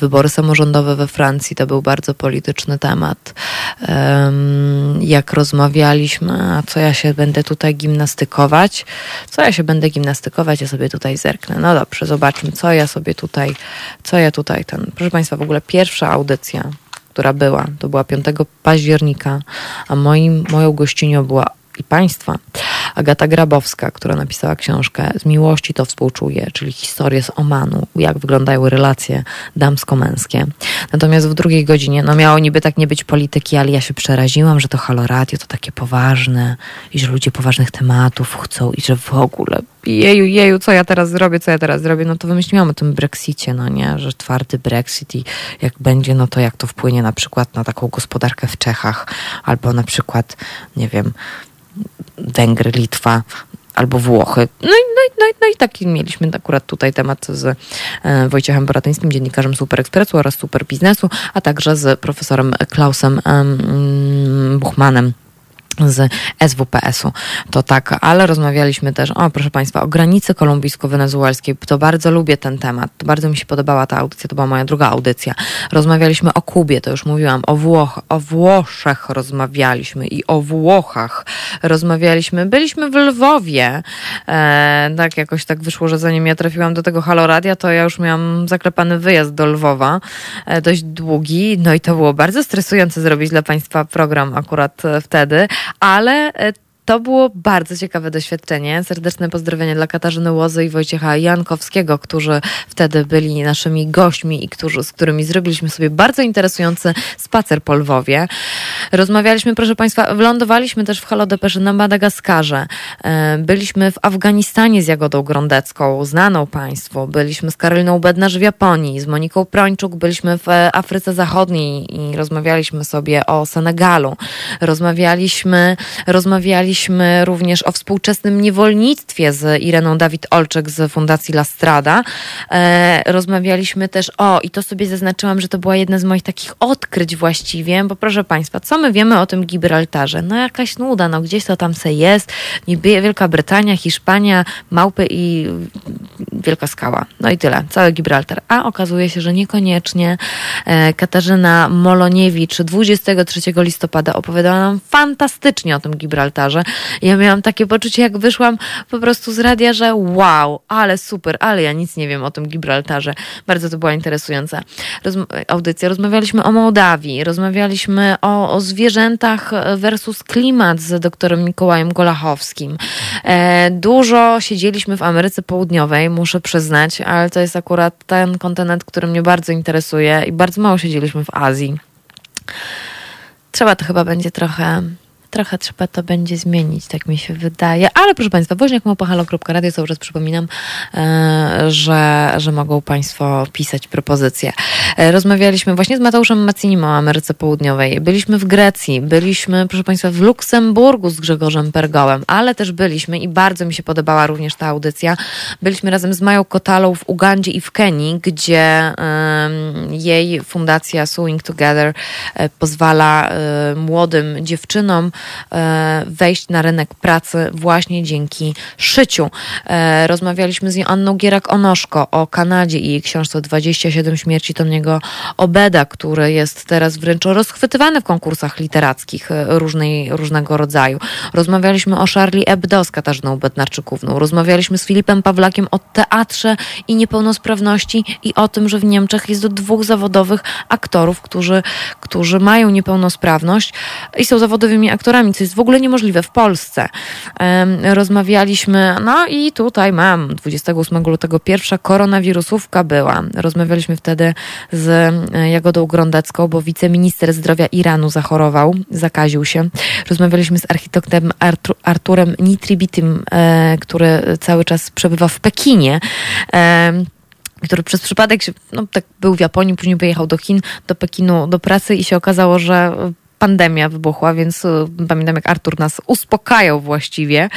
Wybory samorządowe we Francji to był bardzo polityczny temat. Jak rozmawialiśmy, a co ja się będę tutaj gimnastykować? Co ja się będę gimnastykować? Ja sobie tutaj zerknę. No dobrze, zobaczmy, co ja sobie tutaj, co ja tutaj ten. Proszę Państwa, w ogóle pierwsza audycja która była. To była 5 października, a moim, moją gościnią była i państwa. Agata Grabowska, która napisała książkę Z miłości to współczuję, czyli historię z Omanu, jak wyglądają relacje damsko-męskie. Natomiast w drugiej godzinie, no miało niby tak nie być polityki, ale ja się przeraziłam, że to Halo Radio to takie poważne i że ludzie poważnych tematów chcą i że w ogóle jeju, jeju, co ja teraz zrobię, co ja teraz zrobię, no to wymyśliłam o tym Brexicie, no nie, że twardy Brexit i jak będzie, no to jak to wpłynie na przykład na taką gospodarkę w Czechach, albo na przykład, nie wiem, Węgry, Litwa albo Włochy. No i, no, i, no, i, no i taki mieliśmy akurat tutaj temat z e, Wojciechem Boratyńskim, dziennikarzem Super Expressu oraz Super Biznesu, a także z profesorem Klausem Buchmanem z SWPS-u. To tak, ale rozmawialiśmy też, o proszę Państwa, o granicy kolumbijsko-wenezuelskiej. To bardzo lubię ten temat. Bardzo mi się podobała ta audycja, to była moja druga audycja. Rozmawialiśmy o Kubie, to już mówiłam, o, Włoch, o Włoszech rozmawialiśmy i o Włochach rozmawialiśmy. Byliśmy w Lwowie. E, tak jakoś tak wyszło, że zanim ja trafiłam do tego Haloradia, to ja już miałam zaklepany wyjazd do Lwowa, e, dość długi, no i to było bardzo stresujące zrobić dla Państwa program akurat e, wtedy, ale e, to było bardzo ciekawe doświadczenie. Serdeczne pozdrowienia dla Katarzyny Łozy i Wojciecha Jankowskiego, którzy wtedy byli naszymi gośćmi i którzy, z którymi zrobiliśmy sobie bardzo interesujący spacer po Lwowie. Rozmawialiśmy, proszę Państwa, wylądowaliśmy też w Halodepeszy na Madagaskarze. E, byliśmy w Afganistanie z Jagodą Grądecką, znaną Państwu. Byliśmy z Karoliną Bednarz w Japonii, z Moniką Prończuk. Byliśmy w Afryce Zachodniej i rozmawialiśmy sobie o Senegalu. Rozmawialiśmy, rozmawialiśmy Rozmawialiśmy również o współczesnym niewolnictwie z Ireną Dawid-Olczek z Fundacji La Strada. E, rozmawialiśmy też o, i to sobie zaznaczyłam, że to była jedna z moich takich odkryć właściwie, bo proszę Państwa, co my wiemy o tym Gibraltarze? No jakaś nuda, no gdzieś to tam se jest, Wielka Brytania, Hiszpania, Małpy i Wielka Skała. No i tyle, cały Gibraltar. A okazuje się, że niekoniecznie e, Katarzyna Moloniewicz 23 listopada opowiadała nam fantastycznie o tym Gibraltarze. Ja miałam takie poczucie, jak wyszłam po prostu z radia, że wow, ale super, ale ja nic nie wiem o tym Gibraltarze. Bardzo to była interesująca Rozm audycja. Rozmawialiśmy o Mołdawii, rozmawialiśmy o, o zwierzętach versus klimat z doktorem Mikołajem Golachowskim. E, dużo siedzieliśmy w Ameryce Południowej, muszę przyznać, ale to jest akurat ten kontynent, który mnie bardzo interesuje i bardzo mało siedzieliśmy w Azji. Trzeba to chyba będzie trochę trochę trzeba to będzie zmienić, tak mi się wydaje. Ale proszę Państwa, woźniakmałpahalo.radio, cały czas przypominam, e, że, że mogą Państwo pisać propozycje. E, rozmawialiśmy właśnie z Mateuszem Macinimo o Ameryce Południowej. Byliśmy w Grecji, byliśmy, proszę Państwa, w Luksemburgu z Grzegorzem Pergołem, ale też byliśmy i bardzo mi się podobała również ta audycja. Byliśmy razem z Mają Kotalą w Ugandzie i w Kenii, gdzie jej fundacja Sewing Together e, pozwala młodym dziewczynom wejść na rynek pracy właśnie dzięki szyciu. E, rozmawialiśmy z Joanną Gierak-Onoszko o Kanadzie i jej książce 27 śmierci Toniego Obeda, który jest teraz wręcz rozchwytywany w konkursach literackich e, różnej, różnego rodzaju. Rozmawialiśmy o Charlie Hebdo z Katarzyną Bednarczykówną. Rozmawialiśmy z Filipem Pawlakiem o teatrze i niepełnosprawności i o tym, że w Niemczech jest do dwóch zawodowych aktorów, którzy, którzy mają niepełnosprawność i są zawodowymi aktorami aktorami, co jest w ogóle niemożliwe w Polsce. Rozmawialiśmy, no i tutaj mam 28 lutego pierwsza koronawirusówka była. Rozmawialiśmy wtedy z e, Jagodą Grondecką, bo wiceminister zdrowia Iranu zachorował, zakaził się. Rozmawialiśmy z architektem Arturem Nitribitym, e, który cały czas przebywa w Pekinie który przez przypadek się, no, tak był w Japonii, później wyjechał do Chin, do Pekinu do pracy i się okazało, że pandemia wybuchła, więc e, pamiętam jak Artur nas uspokajał właściwie.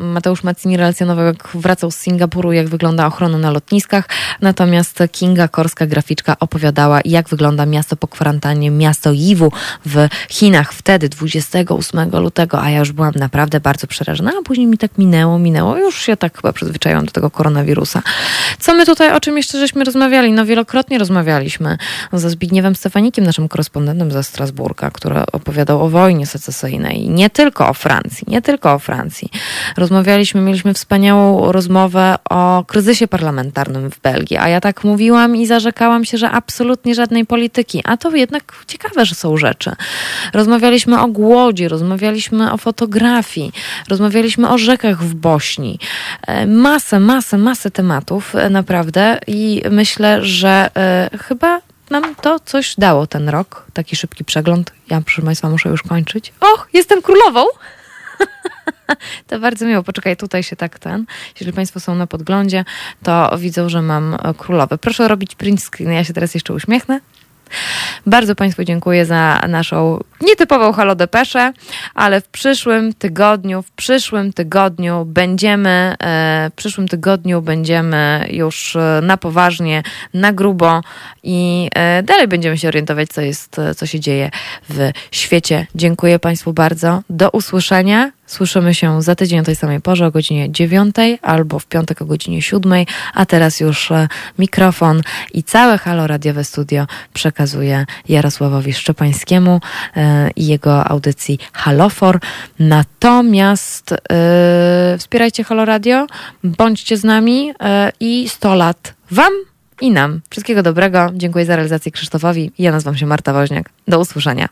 Mateusz Macini relacjonował jak wracał z Singapuru, jak wygląda ochrona na lotniskach, natomiast Kinga Korska, graficzka, opowiadała jak wygląda miasto po kwarantannie, miasto Yiwu w Chinach wtedy, 28 lutego, a ja już byłam naprawdę bardzo przerażona, a później mi tak minęło, minęło, już się tak chyba przyzwyczaiłam do tego koronawirusa. Co my tutaj, o czym jeszcze żeśmy rozmawiali? No wielokrotnie rozmawialiśmy ze Zbigniewem Stefanikiem, naszym korespondentem ze Strasburga, który opowiadał o wojnie secesyjnej. Nie tylko o Francji, nie tylko o Francji. Rozmawialiśmy, mieliśmy wspaniałą rozmowę o kryzysie parlamentarnym w Belgii, a ja tak mówiłam i zarzekałam się, że absolutnie żadnej polityki. A to jednak ciekawe, że są rzeczy. Rozmawialiśmy o głodzie, rozmawialiśmy o fotografii, rozmawialiśmy o rzekach w Bośni. E, masę, masę, masę tematów e, naprawdę i myślę, że y, chyba nam to coś dało ten rok. Taki szybki przegląd. Ja, proszę Państwa, muszę już kończyć. Och, jestem królową! *laughs* to bardzo miło. Poczekaj, tutaj się tak ten. Jeżeli Państwo są na podglądzie, to widzą, że mam królowe. Proszę robić print screen. Ja się teraz jeszcze uśmiechnę. Bardzo Państwu dziękuję za naszą nietypową Halo Depeszę, ale w przyszłym tygodniu, w przyszłym tygodniu będziemy, e, w przyszłym tygodniu będziemy już e, na poważnie, na grubo i e, dalej będziemy się orientować, co jest, co się dzieje w świecie. Dziękuję Państwu bardzo. Do usłyszenia. Słyszymy się za tydzień o tej samej porze o godzinie 9 albo w piątek o godzinie 7, a teraz już e, mikrofon i całe Halo Radiowe Studio przekazuję Jarosławowi Szczepańskiemu e, i jego audycji Halofor. Natomiast e, wspierajcie Halo Radio, bądźcie z nami e, i 100 lat Wam i nam. Wszystkiego dobrego. Dziękuję za realizację Krzysztofowi. Ja nazywam się Marta Woźniak. Do usłyszenia.